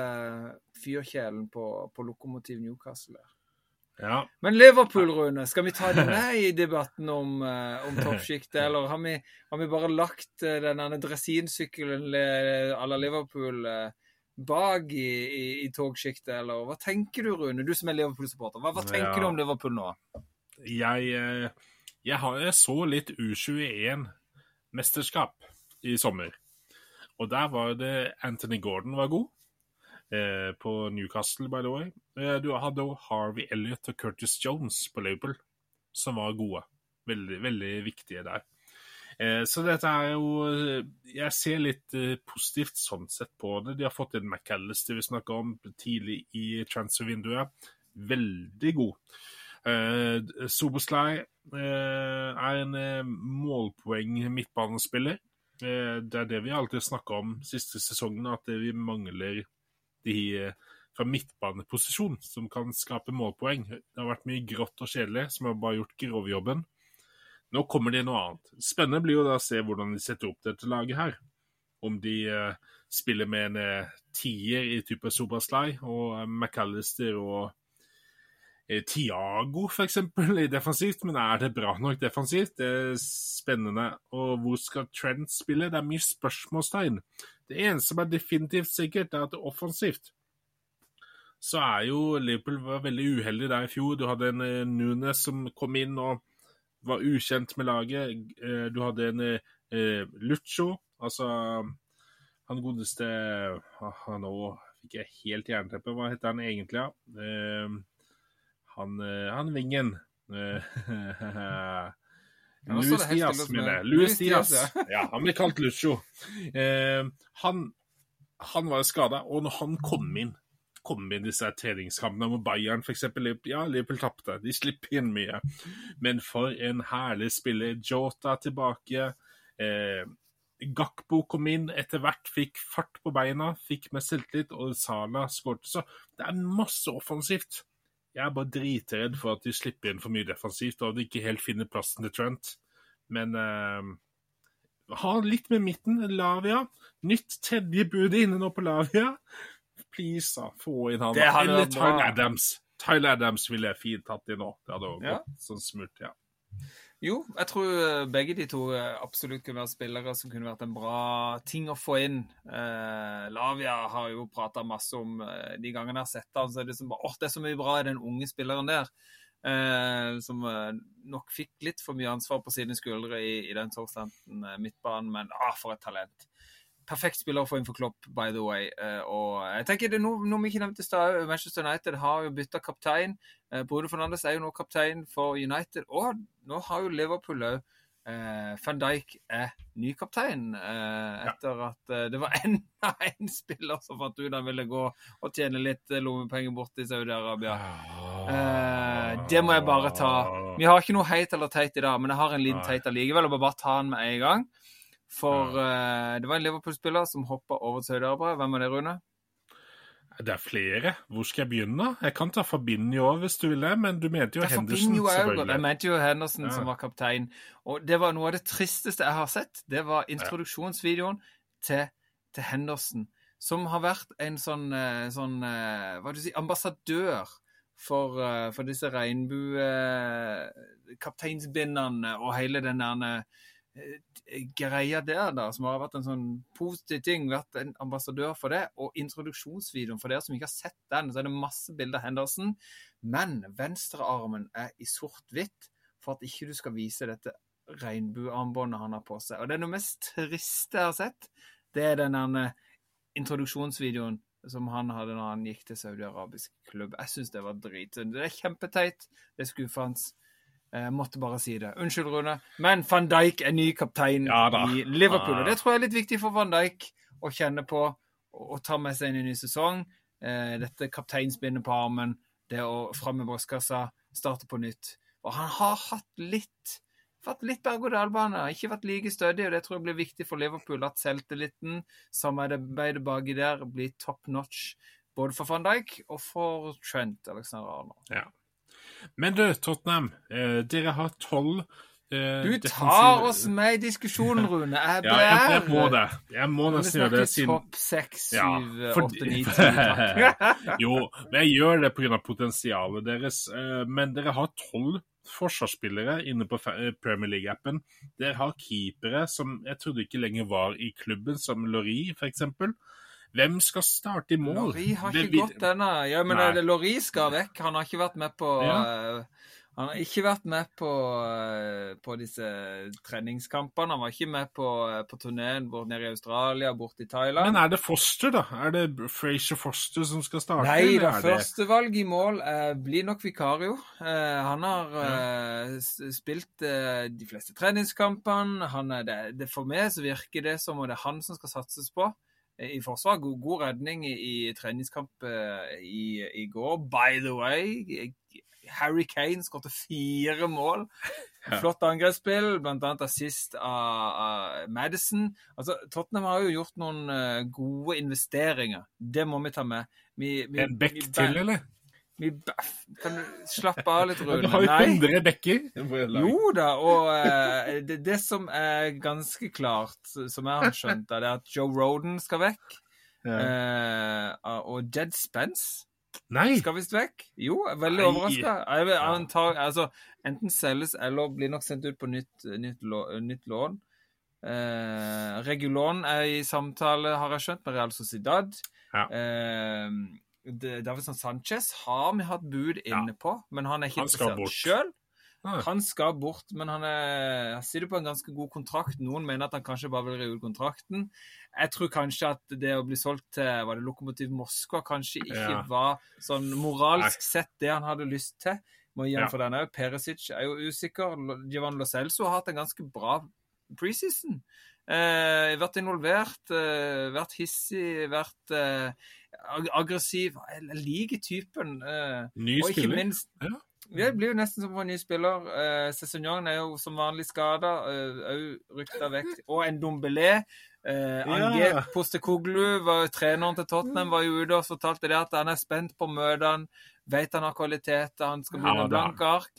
Speaker 1: fyrkjelen på, på Lokomotiv Newcastle. der.
Speaker 2: Ja.
Speaker 1: Men Liverpool, Rune, skal vi ta det med i debatten om, uh, om toppsjiktet, eller har vi, har vi, bare lagt uh, denne dresinsykkelen à la Liverpool bak i, i, i togsjiktet, eller hva tenker du, Rune, du som er Liverpool-supporter? Hva, hva, tenker ja. du om Liverpool nå?
Speaker 2: Jeg, jeg, har, jeg så litt U21-mesterskap i sommer, og der var det Anthony Gordon var god eh, på Newcastle, by the way. Eh, du hadde jo Harvey Elliot og Curtis Jones på Liverpool, som var gode. Veldig, veldig viktige der. Eh, så dette er jo Jeg ser litt eh, positivt sånn sett på det. De har fått inn McAllister vi snakka om tidlig i transfervinduet. Veldig god. Uh, Soboslai uh, er en uh, målpoeng midtbanespiller. Uh, det er det vi alltid snakka om siste sesongen, at vi mangler de eh, fra midtbaneposisjon som kan skape målpoeng. Det har vært mye grått og kjedelig som har bare gjort grovjobben. Nå kommer det noe annet. Spennende blir jo da å se hvordan de setter opp dette laget her. Om de uh, spiller med en uh, tier i type Sobraslai og uh, McAllister og Tiago f.eks. i defensivt, men er det bra nok defensivt? Det er spennende. Og hvor skal Trent spille? Det er mye spørsmålstegn. Det eneste som er definitivt sikkert, er at det er offensivt så er jo Liverpool var veldig uheldig der i fjor. Du hadde en uh, Nunes som kom inn og var ukjent med laget. Uh, du hadde en uh, Lucho, altså han godeste uh, Nå fikk jeg helt jernteppe. Hva heter han egentlig? Ja? han, han vingen Louis Dias, mener jeg. Diaz. Ja, han ble kalt Lucho. Eh, han, han var skada, og når han kom inn kom inn disse treningskampene mot Bayern f.eks. Ja, Liverpool tapte, de slipper inn mye. Men for en herlig spiller. Jota tilbake. Eh, Gakbo kom inn, etter hvert fikk fart på beina, fikk med selvtillit, og Sala skåret. Så det er masse offensivt. Jeg er bare dritredd for at de slipper inn for mye defensivt, og at de ikke helt finner plassen til Trent. Men uh, ha litt med midten. Lavia. Nytt tredje bud inne nå på Lavia. Please, da. Få inn han. Eller Tyler Adams. Tyler Adams ville jeg fint tatt i nå. Det hadde ja. gått sånn smurt, ja.
Speaker 1: Jo, jeg tror eh, begge de to absolutt kunne være spillere som kunne vært en bra ting å få inn. Eh, Lavia har jo prata masse om eh, de gangene jeg har sett ham, det liksom åh, det er så mye bra i den unge spilleren der. Eh, som eh, nok fikk litt for mye ansvar på sine skuldre i, i den Southampton midtbanen, men ah, for et talent perfekt spiller for innenfor Klopp, by the way. Uh, og jeg tenker det er noe, noe vi ikke nevnte i stad. Manchester United har jo bytta kaptein. Uh, Bruno Fernandes er jo nå kaptein for United. Og nå har jo Liverpool òg uh, Van Dijk er ny kaptein. Uh, etter ja. at det var enda en spiller som fant ut han ville gå og tjene litt lommepenger bort i Saudi-Arabia. det må jeg bare ta. Vi har ikke noe heit eller teit i dag, men jeg har en liten teit allikevel. Og bare ta den med en gang. For uh, det var en Liverpool-spiller som hoppa over til Saudi-Arabia. Hvem er det, Rune?
Speaker 2: Det er flere. Hvor skal jeg begynne? Jeg kan ta Fabinho hvis du vil det, men du mente jo Henderson,
Speaker 1: er godt. Jeg mente jo Henderson
Speaker 2: Ja.
Speaker 1: som var kaptein. Og det var noe av det tristeste jeg har sett. Det var introduksjonsvideoen til, til Henderson, som har vært en sånn, eh, sånn eh, Hva du si Ambassadør for, for disse regnbue-kapteinsbindene og hele den der greia der, da, som har vært en sånn positiv ting, vært en ambassadør for det. Og introduksjonsvideoen, for dere som ikke har sett den, så er det masse bilder av Henderson. Men venstrearmen er i sort-hvitt for at ikke du skal vise dette regnbuearmbåndet han har på seg. Og det er noe mest triste jeg har sett. Det er den der introduksjonsvideoen som han hadde når han gikk til saudi-arabisk klubb. Jeg syns det var dritsynd. Det er kjempeteit. Det er skuffende. Jeg måtte bare si det. Unnskyld, Rune. Men van Dijk er ny kaptein
Speaker 2: Ja
Speaker 1: i Liverpool. Og det tror jeg er litt viktig for van Dijk å kjenne på og ta med seg inn i ny sesong. Eh, dette kapteinsbindet på armen, det å fram med brystkassa, starte på nytt. Og han har hatt litt vært litt berg-og-dal-bane. Ikke vært like stødig, og det tror jeg blir viktig for Liverpool. At selvtilliten, samarbeidet baki der, blir top notch. Både for van Dijk og for Trent Alexander Arnold.
Speaker 2: Ja. Men du, Tottenham. Eh, dere har tolv eh,
Speaker 1: Du tar oss med i diskusjonen, Rune. Jeg
Speaker 2: Ja, jeg, må det. Jeg må nesten gjøre det siden
Speaker 1: topp seks,
Speaker 2: Ja,
Speaker 1: syv,
Speaker 2: fordi-
Speaker 1: åtte, ni, ti. takk.
Speaker 2: Jo, men jeg gjør det pga. potensialet deres. Eh, Men dere har tolv forsvarsspillere inne på Premier League-appen. Dere har keepere som jeg trodde ikke lenger var i klubben, som Laurie f.eks. Hvem skal starte i mål?
Speaker 1: Lori har ikke
Speaker 2: det,
Speaker 1: gått ennå. Ja, men
Speaker 2: Nei.
Speaker 1: eh, Lori skal vekk. Han har ikke vært med på
Speaker 2: Ja.
Speaker 1: uh, Han har ikke vært med på, eh, på disse treningskampene. Han var ikke med på, på turneen bort nede i Australia, bort i Thailand.
Speaker 2: Men er det Foster, da? Er det Frazier Foster som skal starte?
Speaker 1: Nei da, førstevalg i mål eh, blir nok Vikario. Eh, han har eh, spilt de fleste treningskampene. Han er det, det, for meg så virker det som om det er han som skal satses på i forsvar. God, god redning i, i treningskamp eh, i, i går. By the way, Harry Kane skåret fire mål.
Speaker 2: Ja.
Speaker 1: Flott angrepsspill, bl.a. assist av, av Madison. Altså, Tottenham har jo gjort noen eh, gode investeringer. Det må vi ta med. Vi, vi,
Speaker 2: En bekk til, eller?
Speaker 1: Vi, kan du slappe av litt,
Speaker 2: Du har jo
Speaker 1: Nei.
Speaker 2: 100 bekker.
Speaker 1: Jo da, og uh, det, det som er ganske klart, som jeg har skjønt, er det at Joe Roden skal vekk.
Speaker 2: Ja.
Speaker 1: Uh, og Jed Spence
Speaker 2: Nei!
Speaker 1: skal visst vekk. Jo, jeg er veldig overraska. Altså, Enten selges eller blir nok sendt ut på nytt, nytt, nytt lån. Uh, Regulon er i samtale, har jeg skjønt, med Real Sociedad.
Speaker 2: Ja.
Speaker 1: Det- Davidson Sanchez har vi hatt bud inne på, men han er ikke
Speaker 2: Han
Speaker 1: interessert sjøl. Han skal bort, men han, er, han sitter på en ganske god kontrakt. Noen mener at han kanskje bare vil rive ut kontrakten. Jeg tror kanskje at det å bli solgt til var det Lokomotiv Moskva kanskje ikke
Speaker 2: Ja.
Speaker 1: var sånn moralsk sett det han hadde lyst til. Må gi
Speaker 2: Ja.
Speaker 1: for den òg. Perisic er jo usikker. Giovanni Lo Celso har hatt en ganske bra preseason. Eh, vært involvert, eh, vært hissig, vært eh, ag- aggressiv. Jeg liker typen. Eh,
Speaker 2: Ny
Speaker 1: og ikke
Speaker 2: spiller.
Speaker 1: minst
Speaker 2: Ja.
Speaker 1: Det blir jo nesten som en ny spiller. Eh, Cézignon er jo som vanlig skada, òg rykta vekk. Og en Dombelé. Eh, Ange
Speaker 2: Ja.
Speaker 1: Postekoglu, var treneren til Tottenham, var jo ute og fortalte det at han er spent på møtene. Vet han har kvaliteter, han skal bli
Speaker 2: Ja, en
Speaker 1: blank ark.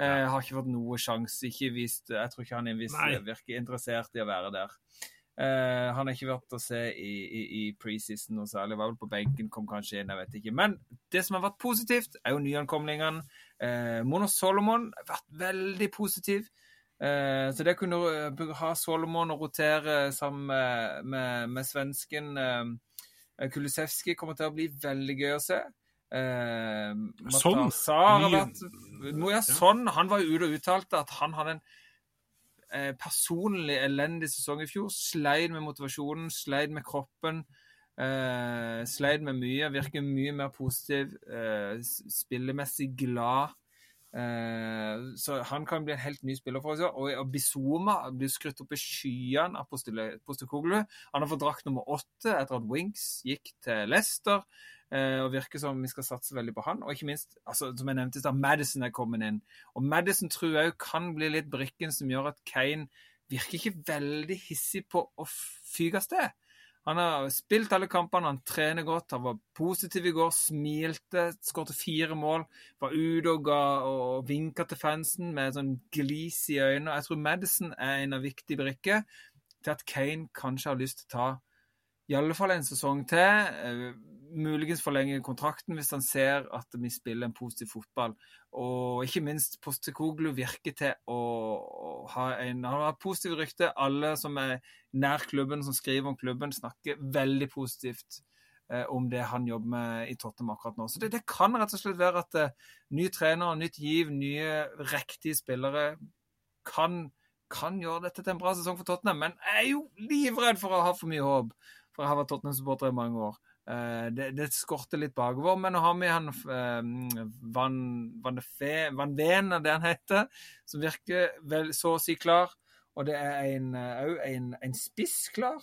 Speaker 1: Eh, har ikke fått noe sjanse. Ikke vist, jeg tror ikke han er virker interessert i å være der. Eh, han har ikke vært å se i, i, i preseason noe særlig. Var vel på benken, kom kanskje inn, jeg vet ikke. Men det som har vært positivt, er jo nyankomlingene. Eh, Mono Solomon har vært veldig positiv. Eh, så det kunne uh, ha Solomon og rotere sammen med, med, med svensken eh, Kulusevski kommer til å bli veldig gøy å se. Eh,
Speaker 2: Sånn?
Speaker 1: Vært ja, sånn. Han var jo ute og uttalte at han hadde en eh, personlig elendig sesong i fjor. Sleit med motivasjonen, sleit med kroppen. Eh, sleit med mye. Virker mye mer positiv. Eh, spillemessig glad. Eh, så han kan bli en helt ny spiller for oss. Og, og Bizoma blir skrytt opp i skyene av Postekoglu. Han har fått drakt nummer åtte etter at Winks gikk til Leicester. Eh, og virker som vi skal satse veldig på han. Og ikke minst, altså, som jeg nevnte, da Madison er kommet inn. Og Madison tror jeg kan bli litt brikken som gjør at Kane virker ikke veldig hissig på å fyke av sted. Han har spilt alle kampene, han trener godt, han var positiv i går, smilte, skåret fire mål. Var ute og, og vinka til fansen med sånn glis i øynene. Jeg tror Madison er en av viktige brikker til at Kane kanskje har lyst til å ta i alle fall en sesong til. Eh, muligens forlenge kontrakten hvis han ser at vi spiller en positiv fotball. Og ikke minst Postekoglu virker til å, ha en Han har positive rykte. Alle som er nær klubben, som skriver om klubben, snakker veldig positivt eh, om det han jobber med i Tottenham akkurat nå. Så det, det kan rett og slett være at uh, ny trener, nytt giv, nye riktige spillere kan, kan gjøre dette til en bra sesong for Tottenham. Men jeg er jo livredd for å ha for mye håp for jeg har vært Tottenham-supporter i mange år. Uh, det, det, skorter litt bakover, men nå har vi han Van, Van, de Fe, Van Ven, det han heter, som virker vel så å si klar. Og det er en, uh, en, en, spiss klar.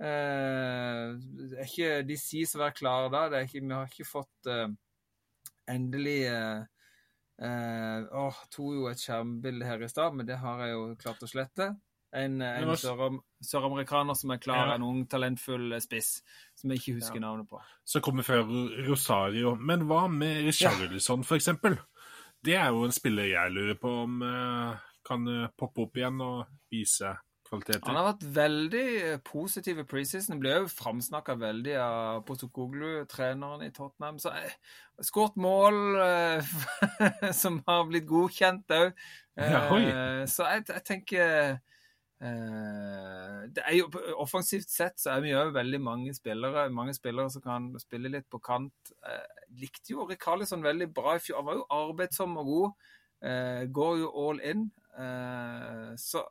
Speaker 1: Uh, ikke, de sies å være klare da. Ikke, vi har ikke fått endelig Åh, oh, tok jo et skjermbilde her i stad, men det har jeg jo klart å slette. En, en søramerikaner som er klar, ja. en ung, talentfull spiss som jeg ikke husker ja. navnet på.
Speaker 2: Så kommer før Rosario. Men hva med Richarlison, ja. eksempel? Det er jo en spiller jeg lurer på om uh, kan uh, poppe opp igjen og vise kvaliteter.
Speaker 1: Han har vært veldig eh, positiv i preseason. Ble jo framsnakka veldig av Potokoglu, treneren i Tottenham. Så uh, Skåret mål som har blitt godkjent òg. så jeg, jeg tenker Eh, er jo, Offensivt sett så er vi jo veldig mange spillere mange spillere som kan spille litt på kant. Eh, likte jo Rikarlisson veldig bra i fjor. Han var jo arbeidsom og god. Eh, går jo all in. så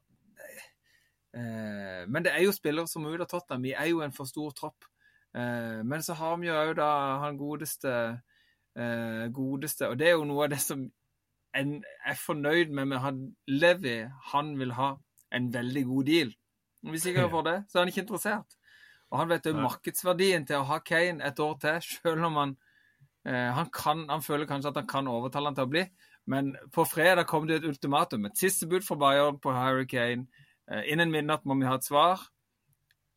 Speaker 1: Men det er jo spillere som av Tottenham. Vi er jo en for stor tropp. men så har vi jo òg da han godeste godeste Og det er jo noe av det som en er fornøyd med med han Levi. Han vil ha en veldig god deal. Hvis ikke han får det, så er han ikke interessert. Og han vet jo markedsverdien til å ha Kane et år til, selv om han eh, han, kan, han føler kanskje at han kan overtale han til å bli. Men på fredag kom det et ultimatum. Et siste bud fra Bayern på Harry Kane. Eh, innen midnatt må vi ha et svar.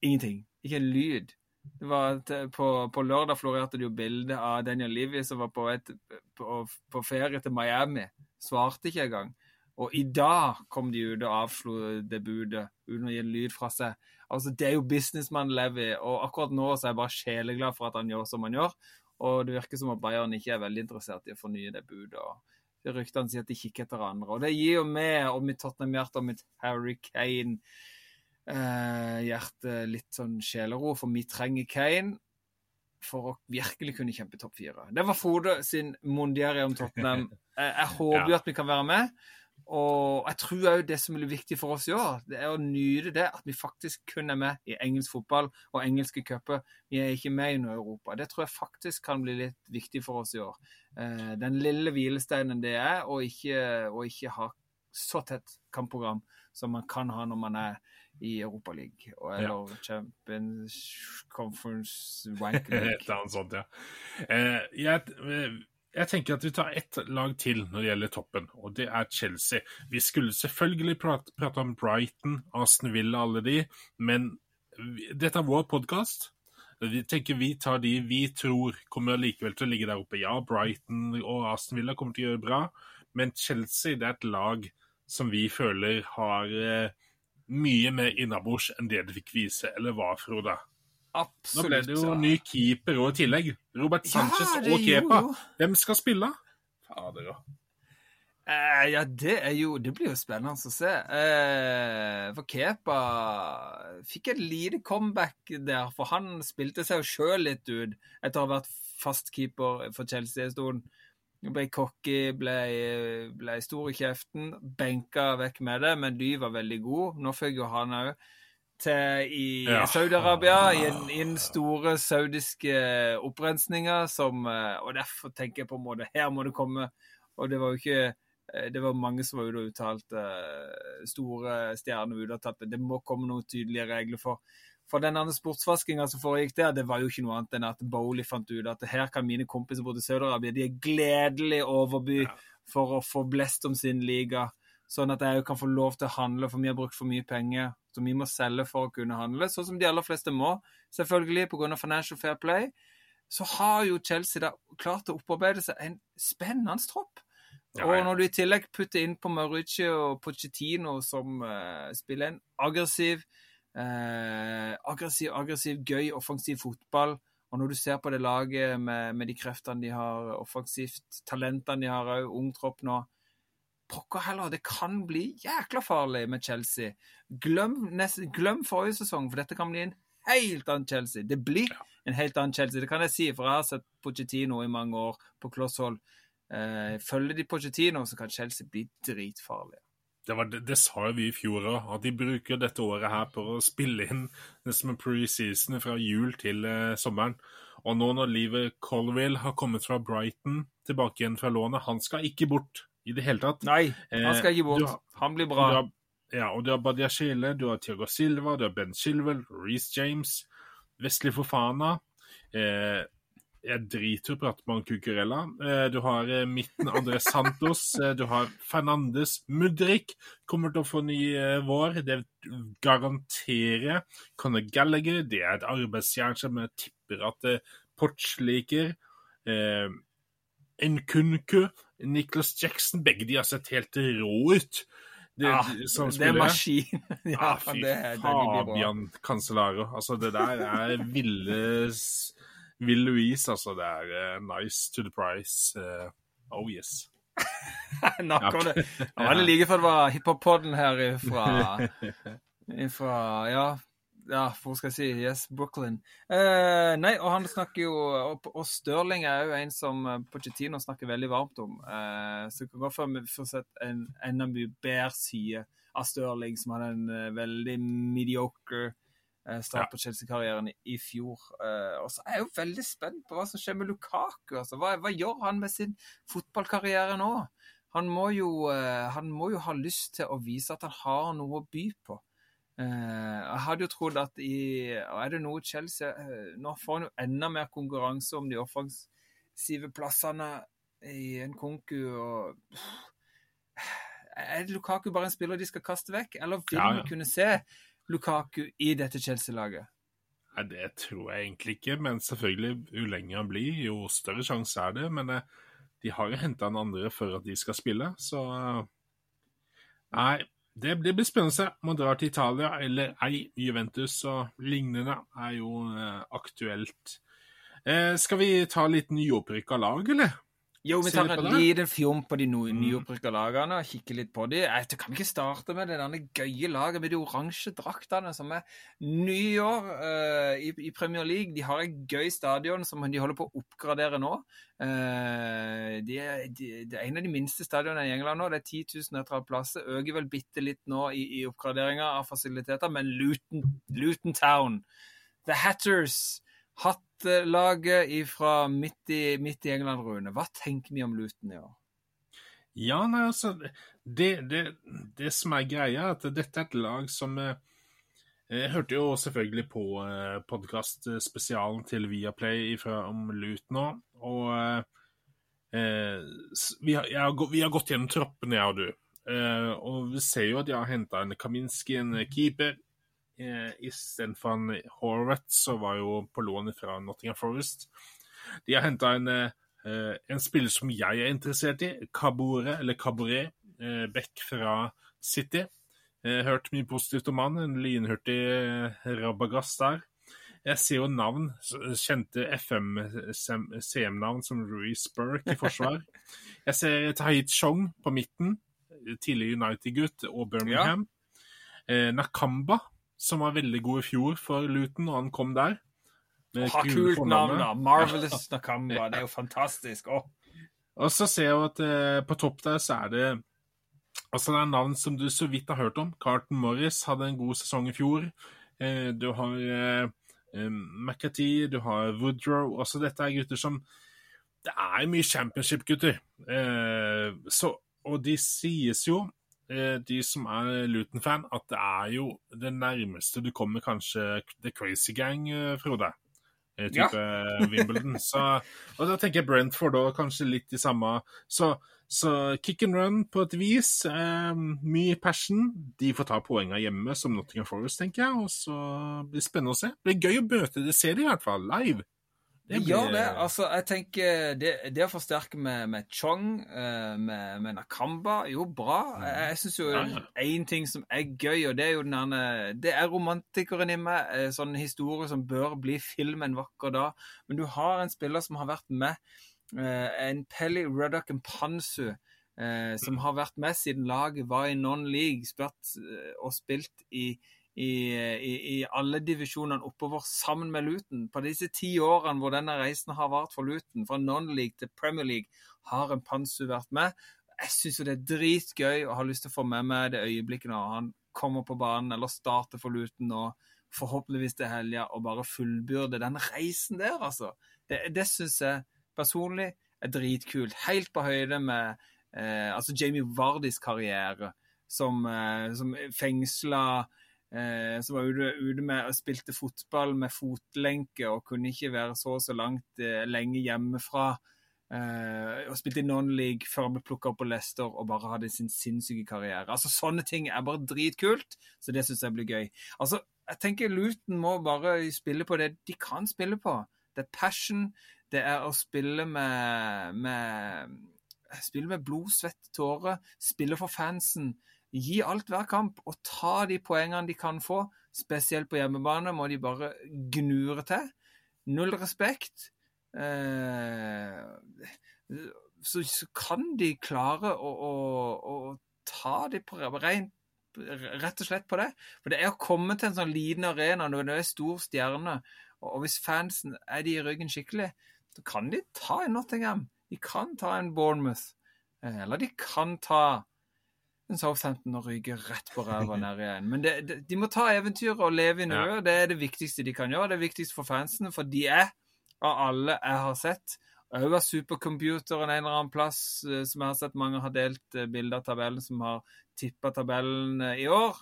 Speaker 1: Ingenting. Ikke en lyd. Det var på, på, lørdag florerte det jo bilde av Daniel Livy som var på, et, på, på ferie til Miami. Svarte ikke engang. Og i dag kom de ut og avslo det budet uten å gi en lyd fra seg. Altså, Det er jo businessmann Levi, og akkurat nå så er jeg bare sjeleglad for at han gjør som han gjør. Og det virker som at Bayern ikke er veldig interessert i å fornye det budet. og Ryktene sier at de kikker etter andre. Og det gir jo meg og mitt Tottenham-hjerte og mitt Harry Kane-hjerte eh, litt sånn sjelero, for vi trenger Kane for å virkelig kunne kjempe topp fire. Det var Frode sin mondiere om Tottenham. Jeg, jeg håper jo ja. at vi kan være med. Og jeg tror òg det som blir viktig for oss i år, det er å nyte det at vi faktisk kun er med i engelsk fotball og engelske cuper. Vi er ikke med i noe Europa. Det tror jeg faktisk kan bli litt viktig for oss i år. Eh, den lille hvilesteinen det er, å ikke, ikke, ha så tett kampprogram som man kan ha når man er i Europaligaen eller ja. Champions Conference Wank League.
Speaker 2: Et eller annet sånt, ja. Eh, jeg jeg tenker at vi tar ett lag til når det gjelder toppen, og det er Chelsea. Vi skulle selvfølgelig prate, prate om Brighton, Aston Villa, alle de, men dette er vår podkast. Vi tenker vi tar de vi tror kommer likevel til å ligge der oppe. Ja, Brighton og Aston Villa kommer til å gjøre bra, men Chelsea det er et lag som vi føler har eh, mye mer innabords enn det de fikk vise, eller hva, Frode?
Speaker 1: Absolutt.
Speaker 2: Nå ble det jo ny keeper og i tillegg. Robert Sanchez ja, og Kepa. Hvem skal spille? Fader òg.
Speaker 1: Eh, ja, det er jo Det blir jo spennende å se. Eh, for Kepa fikk et lite comeback der, for han spilte seg jo sjøl litt ut etter å ha vært fastkeeper for Chelsea en stund. Ble cocky, ble, ble stor i kjeften, benka vekk med det, men Ly var veldig god. Nå fikk jo han òg til i ja. Saudi-Arabia, i, i, den store saudiske opprensninga som eh, Og derfor tenker jeg på en måte Her må det komme. Og det var jo ikke eh, det var mange som var ute og uttalte store stjerner ute at det må komme noen tydelige regler for. For den andre sportsvaskinga som foregikk der, det var jo ikke noe annet enn at Bowley fant ut at her kan mine kompiser bo i Saudi-Arabia de er gledelig overby for å få blest om sin liga. Sånn at jeg kan få lov til å handle, for vi har brukt for mye penger. Så vi må selge for å kunne handle, sånn som de aller fleste må, selvfølgelig pga. Financial Fair Play. Så har jo Chelsea da klart å opparbeide seg en spennende tropp.
Speaker 2: Ja,
Speaker 1: Og når du i tillegg putter inn på Mauricio og Pochettino, som uh, spiller en aggressiv, uh, aggressiv, aggressiv, gøy, offensiv fotball, og når du ser på det laget med, med de kreftene de har offensivt, talentene de har òg, ung tropp nå Pokker heller, det kan bli jækla farlig med Chelsea. Glem, nest, glem forrige sesong, for dette kan bli en helt annen Chelsea. Det blir en helt annen Chelsea, det kan jeg si, for jeg har sett Pochettino i mange år på kloss hold. Eh, følger de Pochettino, så kan Chelsea bli dritfarlig.
Speaker 2: Det, var, det, det sa jo vi i fjor òg, at de bruker dette året her på å spille inn nesten med preseason fra jul til eh, sommeren. Og nå når Livet Colville har kommet fra Brighton tilbake igjen fra lånet, han skal ikke bort i det hele tatt.
Speaker 1: Nei, han skal ikke
Speaker 2: Eh,
Speaker 1: bort.
Speaker 2: har-
Speaker 1: Han blir bra.
Speaker 2: har, ja, og du har Badia Shile, du har Thiago Silva, du har Ben Chilwell, Reece James, Wesley Fofana. Eh, jeg driter i å prate med han Cucurella. Eh, du har eh, midten Andres Santos, eh, du har Fernandes. Mudrik kommer til å få ny eh, vår, det garanterer. Conor Gallagher, det er et arbeidsjern som jeg tipper at eh, Porch liker. Eh, Nkunku, Nicholas Jackson, begge de har sett helt rå ut. Det,
Speaker 1: Ja,
Speaker 2: som
Speaker 1: det er maskin. Ja,
Speaker 2: ah, fy
Speaker 1: det, det, de.
Speaker 2: Fabian Cancelaro. Altså, det der er ville Will Louise, altså. Det er uh, nice to the price. Uh, oh yes.
Speaker 1: Nå om det. Det var like før det var hiphop-poden her ifra, ifra ja, ja, hvor skal jeg si? Yes, Brooklyn. Eh, nei, og han snakker jo Og, og Stirling er jo en som eh, Pochettino snakker veldig varmt om. Eh, så det kan godt være vi får sett en enda mye bedre side av Stirling, som hadde en eh, veldig mediocre eh, start på Chelsea-karrieren i, i fjor. Og så er jeg jo veldig spent på hva som skjer med Lukaku. Altså, hva, hva gjør han med sin fotballkarriere nå? Han må, jo, han må jo ha lyst til å vise at han har noe å by på. Eh, jeg hadde jo trodd at i Er det noe Chelsea eh, Nå får han jo enda mer konkurranse om de offensive plassene i en konku. og Er Lukaku bare en spiller de skal kaste vekk, eller vil
Speaker 2: Ja, ja.
Speaker 1: vi kunne se Lukaku i dette Chelsea-laget?
Speaker 2: Nei, det tror jeg egentlig ikke, men selvfølgelig, jo lenger han blir, jo større sjanse er det. Men eh, de har jo henta en andre for at de skal spille, så eh, Nei, det, blir spennende om han drar til Italia eller ei. Juventus og lignende er jo eh, aktuelt. Eh, skal vi ta litt nyopprykka lag, eller?
Speaker 1: Jo, vi tar en liten fjom på de
Speaker 2: Mm.
Speaker 1: nyopprykka lagene og kikker litt på de. Jeg Kan vi ikke starte med det denne gøye laget med de oransje draktene som er nyår eh, i, i Premier League? De har et gøy stadion som de holder på å oppgradere nå. Uh, de er, de, det er en av de minste stadionene i England nå. Det er 10 000 nøytrale plasser. Øker vel bitte litt nå i, i oppgraderinga av fasiliteter, men Luton, Luton Town, The Hatters Hattelaget fra midt i, midt i England, Rune. Hva tenker vi om Luton i år?
Speaker 2: Ja, nei, altså det, det, det som er greia, er at dette er et lag som eh, Jeg hørte jo selvfølgelig på eh, podkastspesialen til Viaplay fra, om Luton òg, og eh, eh, vi, har, jeg har, vi har gått gjennom troppene, jeg og du. Eh, og vi ser jo at de har henta en Kaminski, en keeper. Eh, Istedenfor en Horvath, så var jo på lån fra Nottingham Forest. De har henta en, eh, en spiller som jeg er interessert i, Kabore, eller Kabore, eh, Beck fra City. Eh, hørt mye positivt om han, en lynhurtig eh, rabagass der. Jeg ser jo navn, kjente FM-CM-navn som Reece Burke i forsvar. Jeg ser Tahit Chong på midten, tidligere United-gutt, og Birmingham. Eh, Nakamba, som var veldig god i fjor for Luton, og han kom der. Med
Speaker 1: Ha, kult navn, da. Marvelous Nakamba. Det er jo fantastisk. Å,
Speaker 2: Og så ser jeg at eh, på topp der så er det Altså det er navn som du så vidt har hørt om. Carlton Morris hadde en god sesong i fjor. Eh, du har eh, eh, McAtee, du har Woodrow. Også dette er gutter som Det er mye championship-gutter. Eh, så Og de sies jo, de som er Luton-fan, at det er jo det nærmeste du kommer kanskje The Crazy Gang, eh, Frode. Type type Wimbledon. Så, og da tenker jeg Brentford òg kanskje litt de samme. Så, så kick and run på et vis. Eh, mye passion. De får ta poengene hjemme, som Nottingham Forest, tenker jeg. Og så blir det spennende å se. Det blir gøy å møte det, ser de i hvert fall, live.
Speaker 1: Det blir... gjør det. altså jeg tenker Det, det å forsterke med, med Chong, med, med, Nakamba, jo bra. Jeg, jeg syns jo én ja, ja. ting som er gøy, og det er jo den ene Det er romantikeren i meg. Sånn historie som bør bli film en vakker dag. Men du har en spiller som har vært med. En Pelly Ruddock Pansu. Som har vært med siden laget var i non-league og spilt i i, i, alle divisjonene oppover sammen med Luton. På disse ti årene hvor denne reisen har vart for Luton, fra non-league til Premier League, har en Pansu vært med. Jeg syns det er dritgøy og har lyst til å få med meg det øyeblikket når han kommer på banen eller starter for Luton og forhåpentligvis til helga og bare fullbyrde den reisen der, altså. Det, det syns jeg personlig er dritkult. Helt på høyde med eh, altså Jamie Vardis karriere som, eh, som fengsla eh, som var ute, med og spilte fotball med fotlenke og kunne ikke være så og så langt eh, lenge hjemmefra. Eh, og spilte i non-league før han ble plukka opp på Leicester og bare hadde sin sinnssyke karriere. Altså Sånne ting er bare dritkult, så det syns jeg blir gøy. Altså, jeg tenker Luton må bare spille på det de kan spille på. Det er passion. Det er å spille med, med Spille med blod, svett, tårer. Spille for fansen gi alt hver kamp og ta de poengene de kan få. Spesielt på hjemmebane må de bare gnure til. Null respekt. Eh, så, kan de klare å, å, å ta de på rent rett og slett på det. For det er å komme til en sånn liten arena når det er stor stjerne, og hvis fansen er de i ryggen skikkelig, så kan de ta en Nottingham. De kan ta en Bournemouth. Eh, eller de kan ta Southampton og ryker rett på ræva ned igjen. Men det, det, de må ta eventyret og leve i nuet. Ja. Det er det viktigste de kan gjøre. Det er viktigst for fansene, for de er, av alle jeg har sett, òg av supercomputeren en eller annen plass, eh, som jeg har sett mange har delt eh, bilder av tabellen, som har tippa tabellen eh, i år.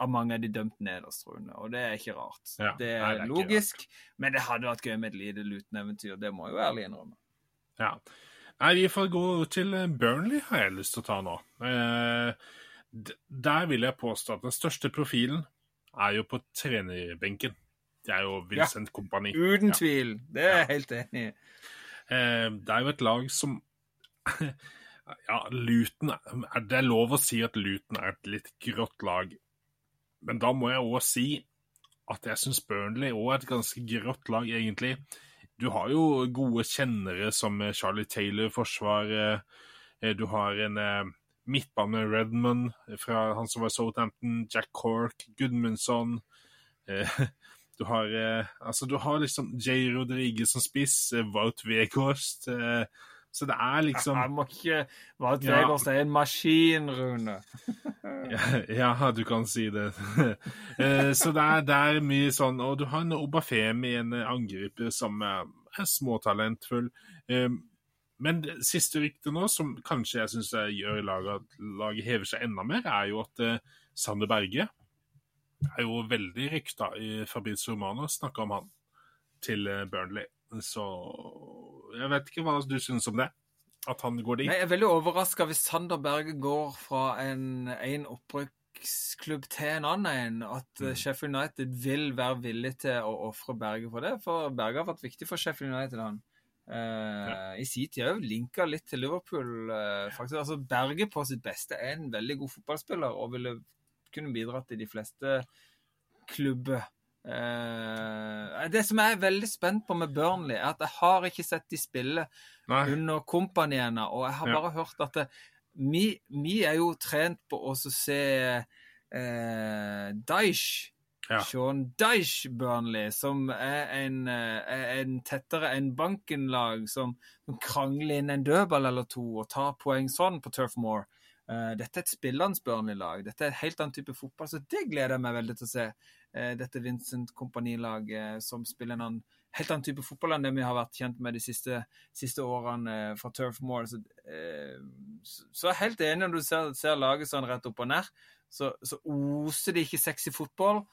Speaker 1: Av mange er de dømt nederst, Rune, og det er ikke rart. Ja, det, er nei, det er logisk, men det hadde vært gøy med et lite luteneventyr. Det må jeg jo ærlig innrømme.
Speaker 2: Ja. Nei, vi får gå til eh, Burnley, har jeg lyst til å ta nå. Eh, der vil jeg påstå at den største profilen er jo på trenerbenken. Det er jo Vincent ja, Kompani.
Speaker 1: Uten tvil. Det er jeg ja. helt enig i.
Speaker 2: Eh, det er jo et lag som Ja, Luton Det er lov å si at Luton er et litt grått lag. Men da må jeg òg si at jeg syns Burnley òg er et ganske grått lag, egentlig du har jo gode kjennere som Charlie Taylor i forsvaret. Eh, du har en eh, midtbane Redmond fra han som var Southampton, Jack Cork, Gudmundsson. Eh, du har, altså, du har liksom Jay Rodriguez som spiss, Wout Weghorst. Så det er liksom
Speaker 1: Jeg må ikke Wout Weghorst er en maskin, Rune.
Speaker 2: ja, ja, du kan si det. så det er, det er, mye sånn Og du har en Obafemi, en angriper, som er småtalentfull. Men det siste ryktet nå, som kanskje jeg syns gjør laget, laget hever seg enda mer, er jo at uh, Sander Berge er jo veldig rykta i Fabrizio Romano, snakka om han til uh, Burnley. Så jeg vet ikke hva du syns om det? At han går dit?
Speaker 1: Nei, jeg er veldig overraska hvis Sander Berge går fra en, en opprykksklubb til en annen. At mm. Sheffield United vil være villig til å ofre Berge for det. For Berge har vært viktig for Sheffield United, han. Uh, ja. I sin tid òg linka litt til Liverpool. Uh, faktisk. Altså, Berge på sitt beste er en veldig god fotballspiller og ville kunne bidratt til de fleste klubber. Uh, det som jeg er veldig spent på med Burnley, er at jeg har ikke sett de spille Nei. under kompaniene, og jeg har bare hørt at det, vi, vi, er jo trent på å se uh, Daesh ja. Sean Dyche Burnley, som er en, eh, en tettere enn banken-lag, som, som, krangler inn en dødball eller to og tar poeng sånn på Turf Moor. Uh, dette er et spillende Burnley-lag. Dette er et helt annen type fotball, så det gleder jeg meg veldig til å se. Uh, dette Vincent Kompani-laget som spiller en annen, helt annen type fotball enn det vi har vært kjent med de siste, siste årene uh, fra Turf Moor. Så, så, jeg er helt enig når du ser, ser laget sånn rett opp og ned. Så, så oser de ikke sexy fotball,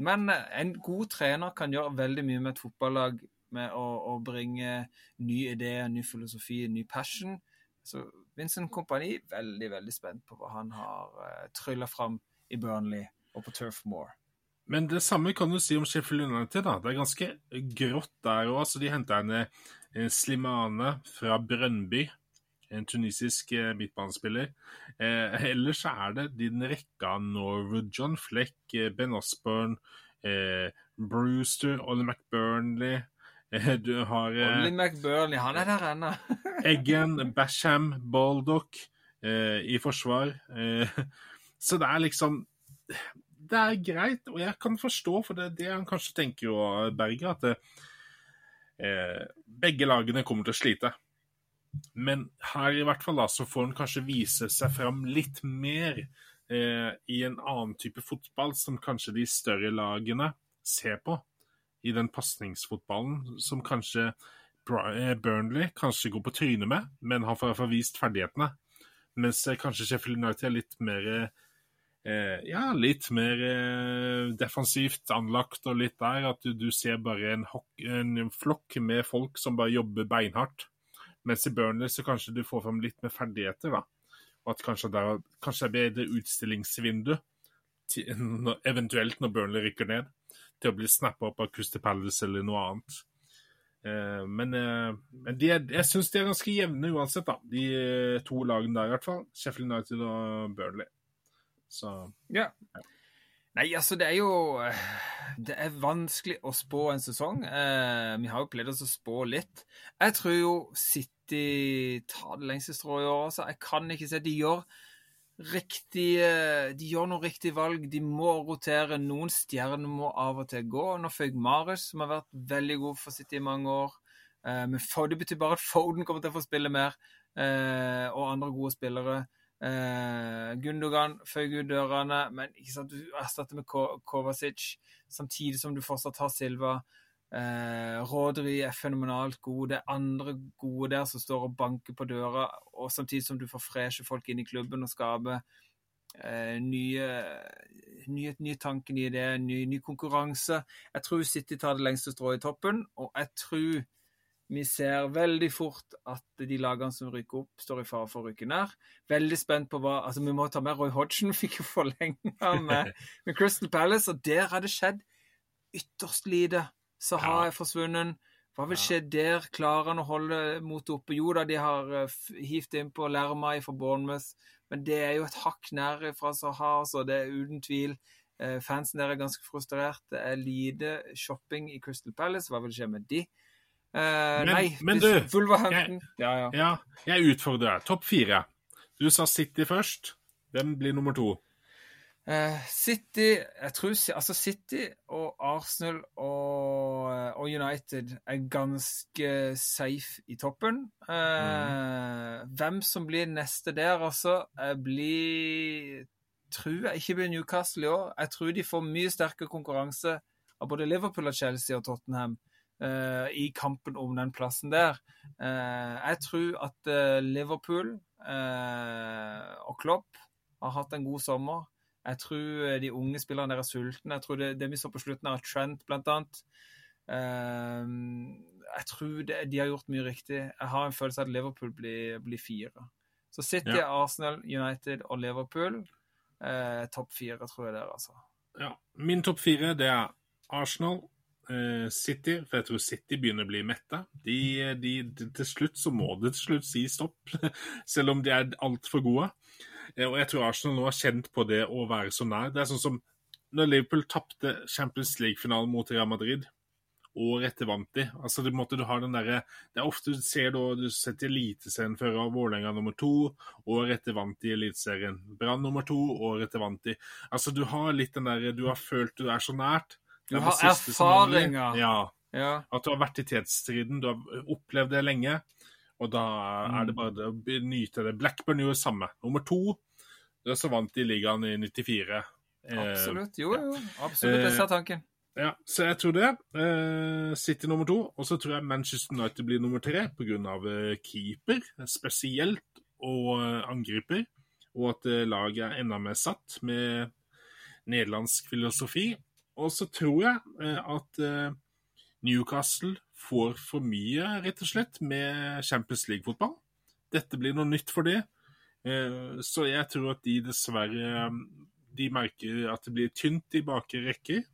Speaker 1: Men eh, en god trener kan gjøre veldig mye med et fotballag med å, å bringe nye ideer, ny filosofi, ny passion. Så Vincent Kompani, veldig veldig spent på hva han har uh, trylla fram i Burnley og på Turf Moor.
Speaker 2: Men det samme kan du si om Sheffield United. da. Det er ganske grått der òg. De henta en, en Slimane fra Brønnby, en tunisisk eh, midtbanespiller. Eh, ellers er det din rekke av Norwood, John Fleck, eh, Ben Osborne, eh, Brewster, Ollie McBurnley eh, Du har
Speaker 1: eh, Ollie McBurnley, han er der ennå.
Speaker 2: Eggen, Basham, Baldock i forsvar. så det er liksom det er greit, og jeg kan forstå, for det er det han kanskje tenker jo, Berger, at eh, begge lagene kommer til å slite. Men her i hvert fall da, så får han kanskje vise seg fram litt mer eh, i en annen type fotball som kanskje de større lagene ser på. I den pasningsfotballen som kanskje eh, Burnley kanskje går på trynet med, men har i hvert fall vist ferdighetene. Mens eh, kanskje Sheffield United er litt mer eh, ja, litt mer eh, defensivt anlagt og litt der. At du, du ser bare en, en, flokk med folk som bare jobber beinhardt. Mens i Burnley så kanskje du får fram litt mer ferdigheter. da. Og at kanskje det kanskje det er bedre utstillingsvindu, til, eventuelt når Burnley rykker ned, til å bli snappa opp av Crystal Palace eller noe annet. Eh, men, eh, men de er, jeg syns de er ganske jevne uansett, da. De eh, to lagene der, i hvert fall. Sheffield United og Burnley. Så
Speaker 1: Ja. Nei, altså, det er jo Det er vanskelig å spå en sesong. Eh, vi har jo pleid oss å spå litt. Jeg tror jo City tar det lengste strået i år. Altså. Jeg kan ikke se De gjør riktige De gjør noen riktige valg. De må rotere. Noen stjerner må av og til gå. Nå føyk Marius, som har vært veldig god for City i mange år. Eh, men det betyr bare at Foden kommer til å få spille mer, eh, og andre gode spillere. Uh, Gundogan føyer ut dørene, men ikke sant, du erstatter med Kovacic, samtidig som du fortsatt har Silva. Uh, Rodry er fenomenalt god. Det er andre gode der som står og banker på døra, og samtidig som du får freshe folk inn i klubben og skaper uh, nye, nye, nye tanker, nye ideer, ny, ny konkurranse. Jeg tror City tar det lengste strået i toppen, og jeg tror vi ser veldig fort at de lagene som rykker opp, står i fare for å rykke ned. Veldig spent på hva altså Vi må ta med Roy Hodgson, fikk jo forlenga med, med, Crystal Palace, og der har det skjedd ytterst lite. Saha er forsvunnet. Hva vil skje der? Klarer han å holde motet oppe? Jo da, de har uh, hivt innpå Lermai fra Bournemouth, men det er jo et hakk nær fra Saha, altså. Det er uten tvil. Uh, fansen der er ganske frustrert. Det er lite shopping i Crystal Palace. Hva vil skje med de? Uh,
Speaker 2: men,
Speaker 1: nei,
Speaker 2: men du,
Speaker 1: jeg,
Speaker 2: ja, ja. ja, jeg utfordrer deg. Topp fire. Du sa City først. Hvem blir nummer to?
Speaker 1: Uh, City jeg tror, altså City og Arsenal og, og, United er ganske safe i toppen. Uh, mm. Hvem som blir neste der, altså, blir Tror jeg ikke blir Newcastle i år. Jeg tror de får mye sterkere konkurranse av både Liverpool og Chelsea og Tottenham i kampen om den plassen der. Uh, jeg tror at uh, Liverpool og Klopp har hatt en god sommer. Jeg tror de unge spillerne der er sultne. Jeg tror det, det vi så på slutten av Trent, blant annet. jeg tror det, de har gjort mye riktig. Jeg har en følelse av at Liverpool blir, blir fire. Så City, ja. Arsenal, United og Liverpool. topp fire, tror jeg det er, altså.
Speaker 2: Ja. Min topp fire, det er Arsenal, Eh, City, for jeg tror City begynner å bli metta. De, de, til slutt så må det til slutt si stopp, selv om de er altfor gode. Eh, og jeg tror Arsenal nå har kjent på det å være så nær. Det er sånn som når Liverpool tapte Champions League-finalen mot Real Madrid. Året etter vant de. Altså, det, måtte du ha den der, det er ofte du ser da, du setter Eliteserien før av Vålerenga nummer to. Året etter vant de Eliteserien. Brann nummer to. Året etter vant de. Altså, du har litt den der Du har følt du er så nært.
Speaker 1: Du har erfaringer.
Speaker 2: Ja. ja. At du har vært i tidsstriden Du har opplevd det lenge. Og da er det bare bare å nyte det. Blackburn gjorde det samme. Nummer to, Det så vant de ligaen i 94.
Speaker 1: Eh, Absolutt. Jo, jo. Absolutt. Jeg ser eh, tanken.
Speaker 2: Ja, så jeg tror det. Eh, City nummer to. Og så tror jeg Manchester United blir nummer tre pga. Keeper spesielt, og angriper. Og at laget er enda mer satt med nederlandsk filosofi. Og så tror jeg eh, at eh, Newcastle får for mye, rett og slett, med Champions League-fotball. Dette blir noe nytt for dem. Eh, så jeg tror at de dessverre de merker at det blir tynt i bakre rekker.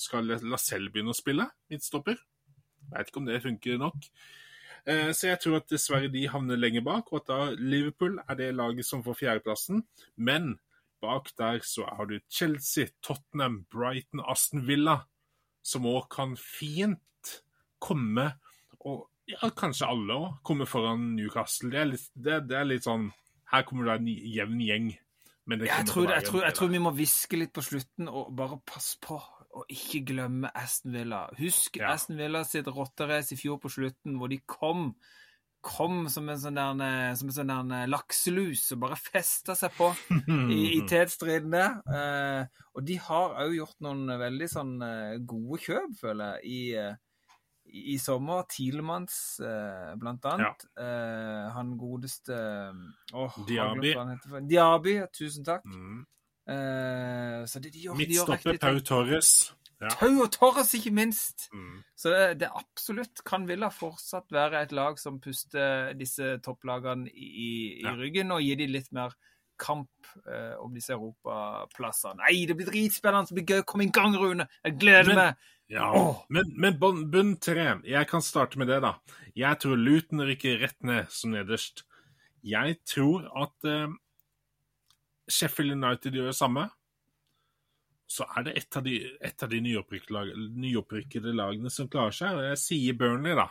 Speaker 2: Skal Lacelle begynne å spille midtstopper? Veit ikke om det funker nok. Så jeg tror at dessverre de havner lenger bak, og at da Liverpool er det laget som får fjerdeplassen. Men bak der så har du Chelsea, Tottenham, Brighton, Aston Villa, som òg kan fint komme og ja, kanskje alle òg komme foran Newcastle. Det er, litt, det, det er litt sånn Her kommer det en jevn gjeng.
Speaker 1: jeg, tror, jeg, tror, jeg tror vi må hviske litt på slutten og bare passe på å ikke glemme Aston Villa. Husk ja. Aston Villa sitt rotterace i fjor på slutten, hvor de kom kom som en sånn der, som en sånn der lakselus og bare festa seg på i, i tetstridene. Eh, og de har òg gjort noen veldig sånn eh, gode kjøp, føler jeg, i, eh, i, i sommer. Tilemanns, eh, blant annet. Ja. Eh, han godeste
Speaker 2: oh, Diaby.
Speaker 1: Diaby, tusen takk. Mm. Så de, de gjør,
Speaker 2: Midtstopper Pau Torres.
Speaker 1: Ja. Tau og Torres, ikke minst! Mm. Så det, det, absolutt kan Villa fortsatt være et lag som puster disse topplagene i, i, ja. ryggen, og gir dem litt mer kamp eh, om disse europaplassene. Nei, det blir dritspennende! Det blir gøy! Kom i gang, Rune! Jeg gleder men, meg!
Speaker 2: Ja, oh. Men, men bunn tre Jeg kan starte med det, da. Jeg tror Luton rykker rett ned som nederst. Jeg tror at eh, Sheffield United gjør det samme, så er det et av de, et av de nyopprykkede lagene som klarer seg. og Jeg sier Burnley, da.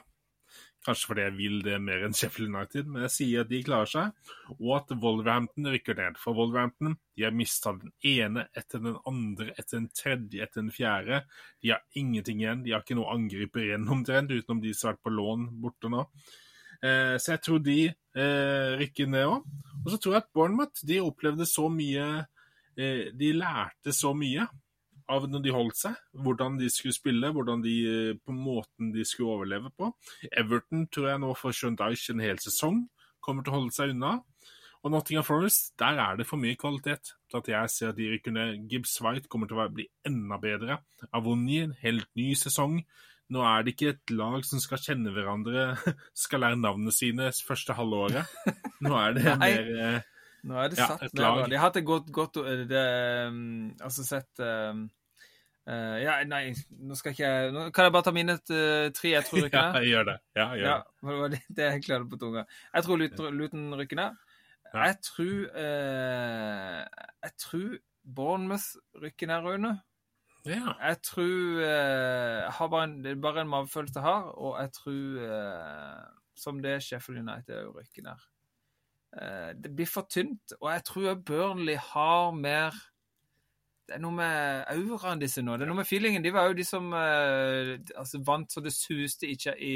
Speaker 2: Kanskje fordi jeg vil det mer enn Sheffield United, men jeg sier at de klarer seg. Og at Wolverhampton rykker ned. For Wolverhampton de har mista den ene etter den andre, etter den tredje, etter den fjerde. De har ingenting igjen. De har ikke noe angriper igjen omtrent, utenom de som har vært på lån borte nå. Eh, så jeg tror de eh, rykker ned òg. Og så tror jeg at Bournemouth de opplevde så mye De lærte så mye av når de holdt seg, hvordan de skulle spille, hvordan de, på måten de skulle overleve på. Everton tror jeg nå får skjønt Dyche en hel sesong kommer til å holde seg unna. Og Nottingham Forest, der er det for mye kvalitet til at jeg ser at de kunne. Gibbs White kommer til å bli enda bedre. Avoni, en helt ny sesong. Nå er det ikke et lag som skal kjenne hverandre, skal lære navnene sine første halvåret. Nå er det mer eh,
Speaker 1: Nå er det satt ja, ned. De har hatt et godt, godt det, um, Altså sett um, uh, Ja, nei, nå skal ikke jeg nå Kan jeg bare ta mine uh, tre jeg tror rykker
Speaker 2: ned? ja, gjør det. Ja, gjør
Speaker 1: ja, det. det, det jeg klarte på tunga. Jeg tror Luton rykker ned. Jeg tror uh, Jeg tror Bournemouth rykker ned, Rune.
Speaker 2: Ja.
Speaker 1: Jeg tror Jeg har bare en, det er bare en magefølelse jeg har, og jeg tror Som det Sheffield United er rykker ned. Eh, det blir for tynt, og jeg tror Burnley har mer det er noe med auraen disse nå. Det er noe med feelingen. De var jo de som eh, altså vant så det suste ikke i,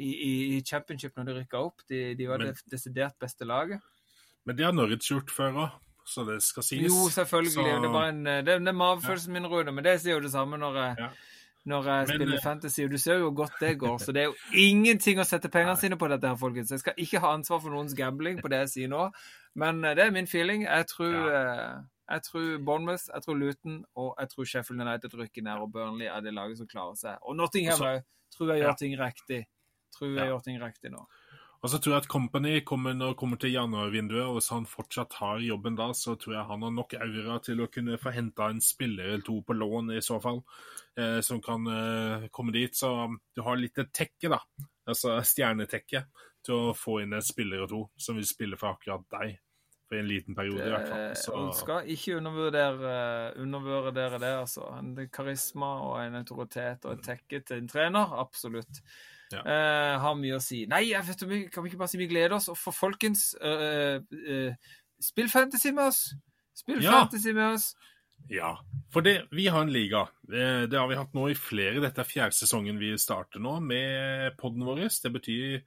Speaker 1: i, i championship når de rykka opp. De, de var men, det desidert beste laget.
Speaker 2: Men det har Norwich gjort før òg så det skal sies.
Speaker 1: Jo, selvfølgelig. Så... Det er bare en, det, det er magefølelsen min, Rune, men det sier jo det samme når jeg, ja. Når jeg spiller eh, fantasy. Og du ser jo hvor godt det går. Så det er jo ingenting å sette pengene sine på dette her, folkens. Jeg skal ikke ha ansvar for noens gambling på det jeg sier nå, men eh, det er min feeling. Jeg tror, ja. Eh, jeg tror Bournemouth, jeg tror Luton og jeg tror Sheffield United rykker ned, og Burnley er det laget som klarer seg. Og Nottingham òg. Tror jeg gjør ting riktig. Tror jeg gjør ting riktig nå.
Speaker 2: Og så tror jeg at Company kommer, når kommer til januarvinduet, og hvis han fortsatt har jobben da, så tror jeg han har nok aura til å kunne få henta en spiller eller to på lån, i så fall, eh, som kan eh, komme dit. Så du har litt et tekke, da, altså stjernetekke, til å få inn en spiller og to som vil spille for akkurat deg. For en liten periode, det, i hvert fall. Så...
Speaker 1: Man skal ikke undervurdere, undervurdere det, altså. En karisma og en autoritet og et tekke til en trener, absolutt. Ja. Uh, har mye å si. Nei, jeg vet, kan vi ikke bare si vi gleder oss? Og for folkens, uh, uh, spill fantasy med oss! Spill ja. fantasy med oss!
Speaker 2: Ja, for det, vi har en liga. Det har vi hatt nå i flere. Dette er fjerde sesongen vi starter nå med poden vår. Det betyr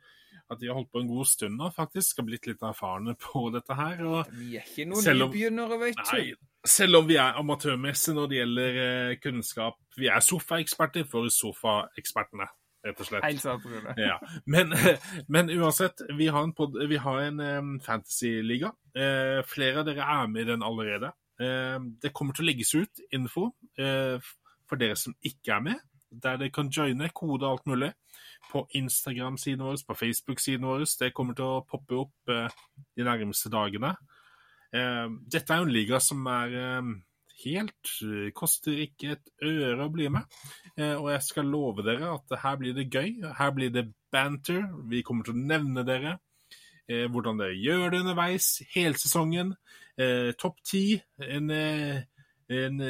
Speaker 2: at vi har holdt på en god stund nå, faktisk. Har blitt litt erfarne på dette her.
Speaker 1: vi er ikke noen nybegynnere, vet du. Nei,
Speaker 2: selv om vi er amatørmessige når det gjelder kunnskap. Vi er sofaeksperter for sofaekspertene rett og slett.
Speaker 1: Helt sant, Rune.
Speaker 2: ja. men, men, uansett, vi har en, pod, vi har en um, fantasy-liga. Uh, flere av dere er med i den allerede. Uh, det kommer til å legges ut info. Uh, for dere som ikke er med, der dere kan joine, kode og alt mulig. På Instagram-siden vår, på Facebook-siden vår. Det kommer til å poppe opp eh, de nærmeste dagene. Eh, dette er jo en liga som er eh, helt Koster ikke et øre å bli med. Eh, og jeg skal love dere at her blir det gøy. Her blir det banter. Vi kommer til å nevne dere. Eh, hvordan dere gjør det underveis, hele sesongen. Eh, Topp ti. En, eh, en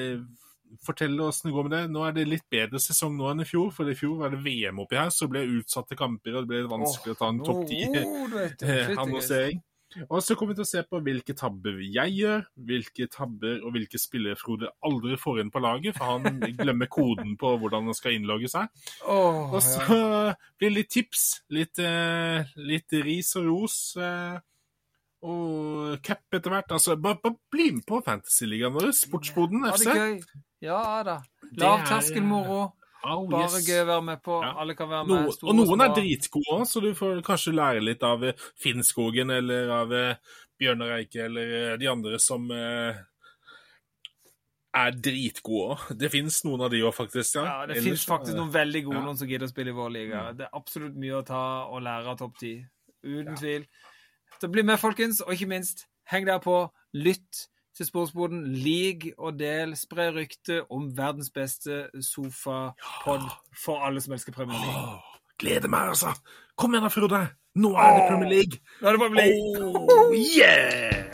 Speaker 2: fortelle åssen det går med det. Nå er det litt bedre sesong nå enn i fjor, for i fjor var det VM oppi her, så ble utsatte kamper, og det ble vanskelig oh, å ta en topp ti-annonsering. Og så kommer vi til å se på hvilke tabber jeg gjør, hvilke tabber og hvilke spillere Frode aldri får inn på laget, for han glemmer koden på hvordan han skal innlogge seg.
Speaker 1: Oh,
Speaker 2: og så ja. blir det litt tips, litt, eh, litt ris og ros. Eh, og cup etter hvert. Altså, bare, bare bli med på Fantasyligaen vår, Sportsboden FC.
Speaker 1: Ja, det er gøy. Ja da. Lavterskelmoro. Oh, Bare yes. gøy å være med på. Ja. Alle kan være med.
Speaker 2: Noen, og noen er dritgode òg, så du får kanskje lære litt av eh, Finnskogen eller av eh, Bjørnar Eike eller eh, de andre som eh, er dritgode òg. Det fins noen av de òg, faktisk.
Speaker 1: Ja, ja det fins faktisk noen veldig gode ja. noen som gidder å spille i vår liga. Mm. Det er absolutt mye å ta og lære av topp ti. Uten tvil. Så bli med, folkens, og ikke minst, heng der på. Lytt til Sportsboden. Lik og del. Spre rykte om verdens beste sofapod for alle som elsker Premier League.
Speaker 2: Åh, gleder meg, altså. Kom igjen da, Frode. Nå er det Premier League.
Speaker 1: Nå er det Premier League.
Speaker 2: Oh, yeah!